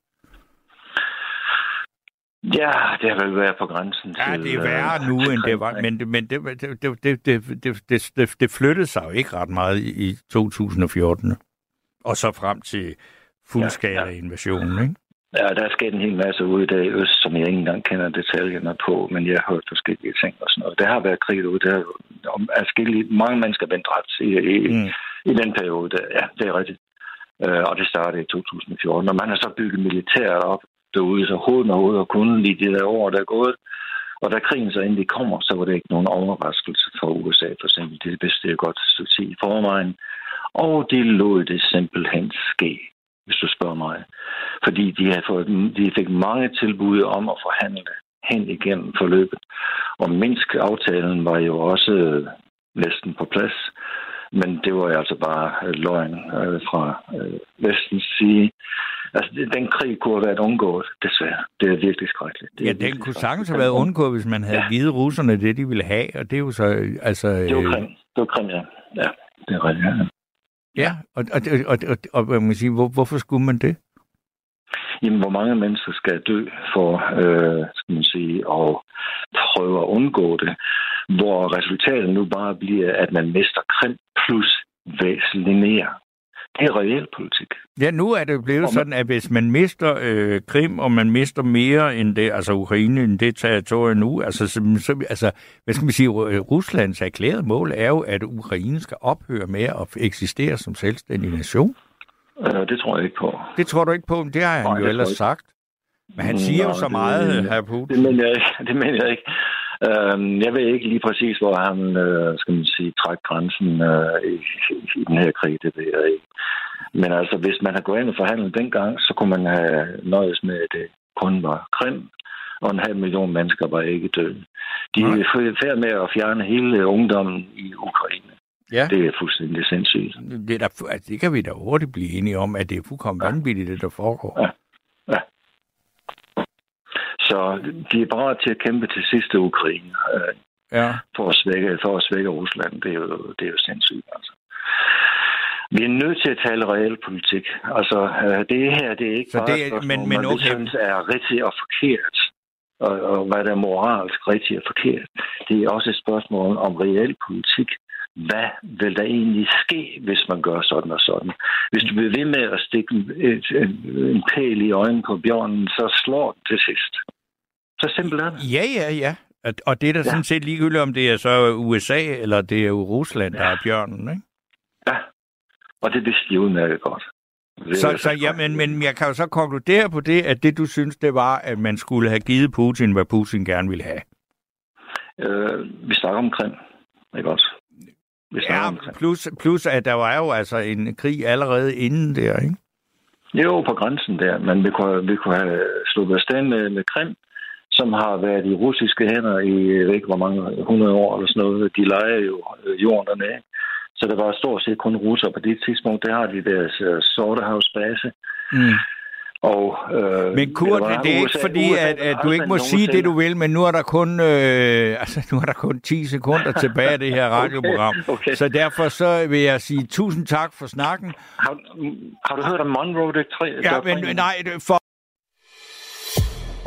Ja, det har vel været på grænsen til... Ja, det er værre øh, nu, end det var, *laughs* men, det, men det, det, det, det, det, det, det, det flyttede sig jo ikke ret meget i 2014. Og så frem til fuldskala ja, ja. invasionen, ikke? Ja, der er sket en hel masse ude i dag i Øst, som jeg ikke engang kender detaljerne på, men jeg har hørt forskellige ting og sådan noget. Der har været krig ude, der er forskellige, mange mennesker vendt ret i, i, mm. i den periode. Der. Ja, det er rigtigt. Uh, og det startede i 2014. Og man har så bygget militæret op derude, så hovedet og hovedet og kun lige de der år, der er gået. Og da krigen så endelig kommer, så var det ikke nogen overraskelse for USA, for eksempel. Det vidste jeg godt tid i forvejen. Og de lod det simpelthen ske hvis du spørger mig. Fordi de, har fået, de fik mange tilbud om at forhandle hen igennem forløbet. Og Minsk-aftalen var jo også øh, næsten på plads. Men det var altså bare øh, løgn øh, fra øh, vestens side. Altså, den krig kunne have været undgået, desværre. Det er virkelig skrækkeligt. Det ja, den kunne sagtens have været undgået, hvis man havde ja. givet russerne det, de ville have, og det er jo så... Altså, det var Krim, det var Krim ja. Ja, det er rigtigt, ja. Ja, og, og, og, og, og, og man sige, hvor, hvorfor skulle man det? Jamen, hvor mange mennesker skal dø for, øh, skal man sige, at prøve at undgå det, hvor resultatet nu bare bliver, at man mister Krim plus væsentligt mere. Det er reel politik. Ja, nu er det blevet man... sådan, at hvis man mister øh, Krim, og man mister mere end det, altså Ukraine, end det territorium nu, altså, så, så, altså, hvad skal man sige, Ruslands erklærede mål er jo, at Ukraine skal ophøre med at eksistere som selvstændig nation. Øh, det tror jeg ikke på. Det tror du ikke på? Det har han Nej, jo ellers sagt. Men han siger Nå, jo så meget, herr Putin. Det mener jeg ikke. *laughs* Det mener jeg ikke. Øh, jeg ved ikke lige præcis, hvor han, øh, skal man sige, træk grænsen øh, i, i, den her krig, det ved jeg ikke. Men altså, hvis man har gået ind og forhandlet dengang, så kunne man have nøjes med, at det kun var Krim, og en halv million mennesker var ikke døde. De er færd med at fjerne hele ungdommen i Ukraine. Ja. Det er fuldstændig sindssygt. Det, er der, altså, det kan vi da hurtigt blive enige om, at det er fuldkommen ja. vanvittigt, det der foregår. Ja. Så de er bare til at kæmpe til sidste Ukraine. Øh, ja. for, at svække, for at svække Rusland. Det er jo, det er jo sindssygt, altså. Vi er nødt til at tale reel politik. Altså, øh, det her, det er ikke Så bare det, spørgsmål, men, men okay. synes er rigtigt og forkert. Og, og hvad der er moralsk rigtigt og forkert. Det er også et spørgsmål om reel politik. Hvad vil der egentlig ske, hvis man gør sådan og sådan? Hvis du bliver ved med at stikke en, en, en pæl i øjnene på bjørnen, så slår den til sidst. Så simpelt er det. Ja, ja, ja. Og det er da ja. sådan set ligegyldigt, om det er så USA, eller det er jo Rusland, ja. der er bjørnen, ikke? Ja, og det vidste de udmærket godt. Det så, så ja, men, men jeg kan jo så konkludere på det, at det du synes, det var, at man skulle have givet Putin, hvad Putin gerne ville have. Øh, vi snakker om Krim, ikke også? Vi ja, om plus, plus at der var jo altså en krig allerede inden der, ikke? Jo, på grænsen der, men vi kunne, vi kunne have sluppet afsted med, med Krim, som har været i russiske hænder i, jeg ved ikke hvor mange hundrede år eller sådan noget. De leger jo jorden dernede. Så der var stort set kun russer på det tidspunkt. Der har de deres uh, Sortehavsbase. Mm. Og, øh, men Kurt, det, det er ikke fordi, USA, at, at du ikke må sige det, du vil, men nu er der kun, øh, *laughs* altså, nu er der kun 10 sekunder tilbage af det her *laughs* radioprogram. okay, okay. Så derfor så vil jeg sige tusind tak for snakken. Har, har du hørt om Monroe det 3? Ja, men nej, for...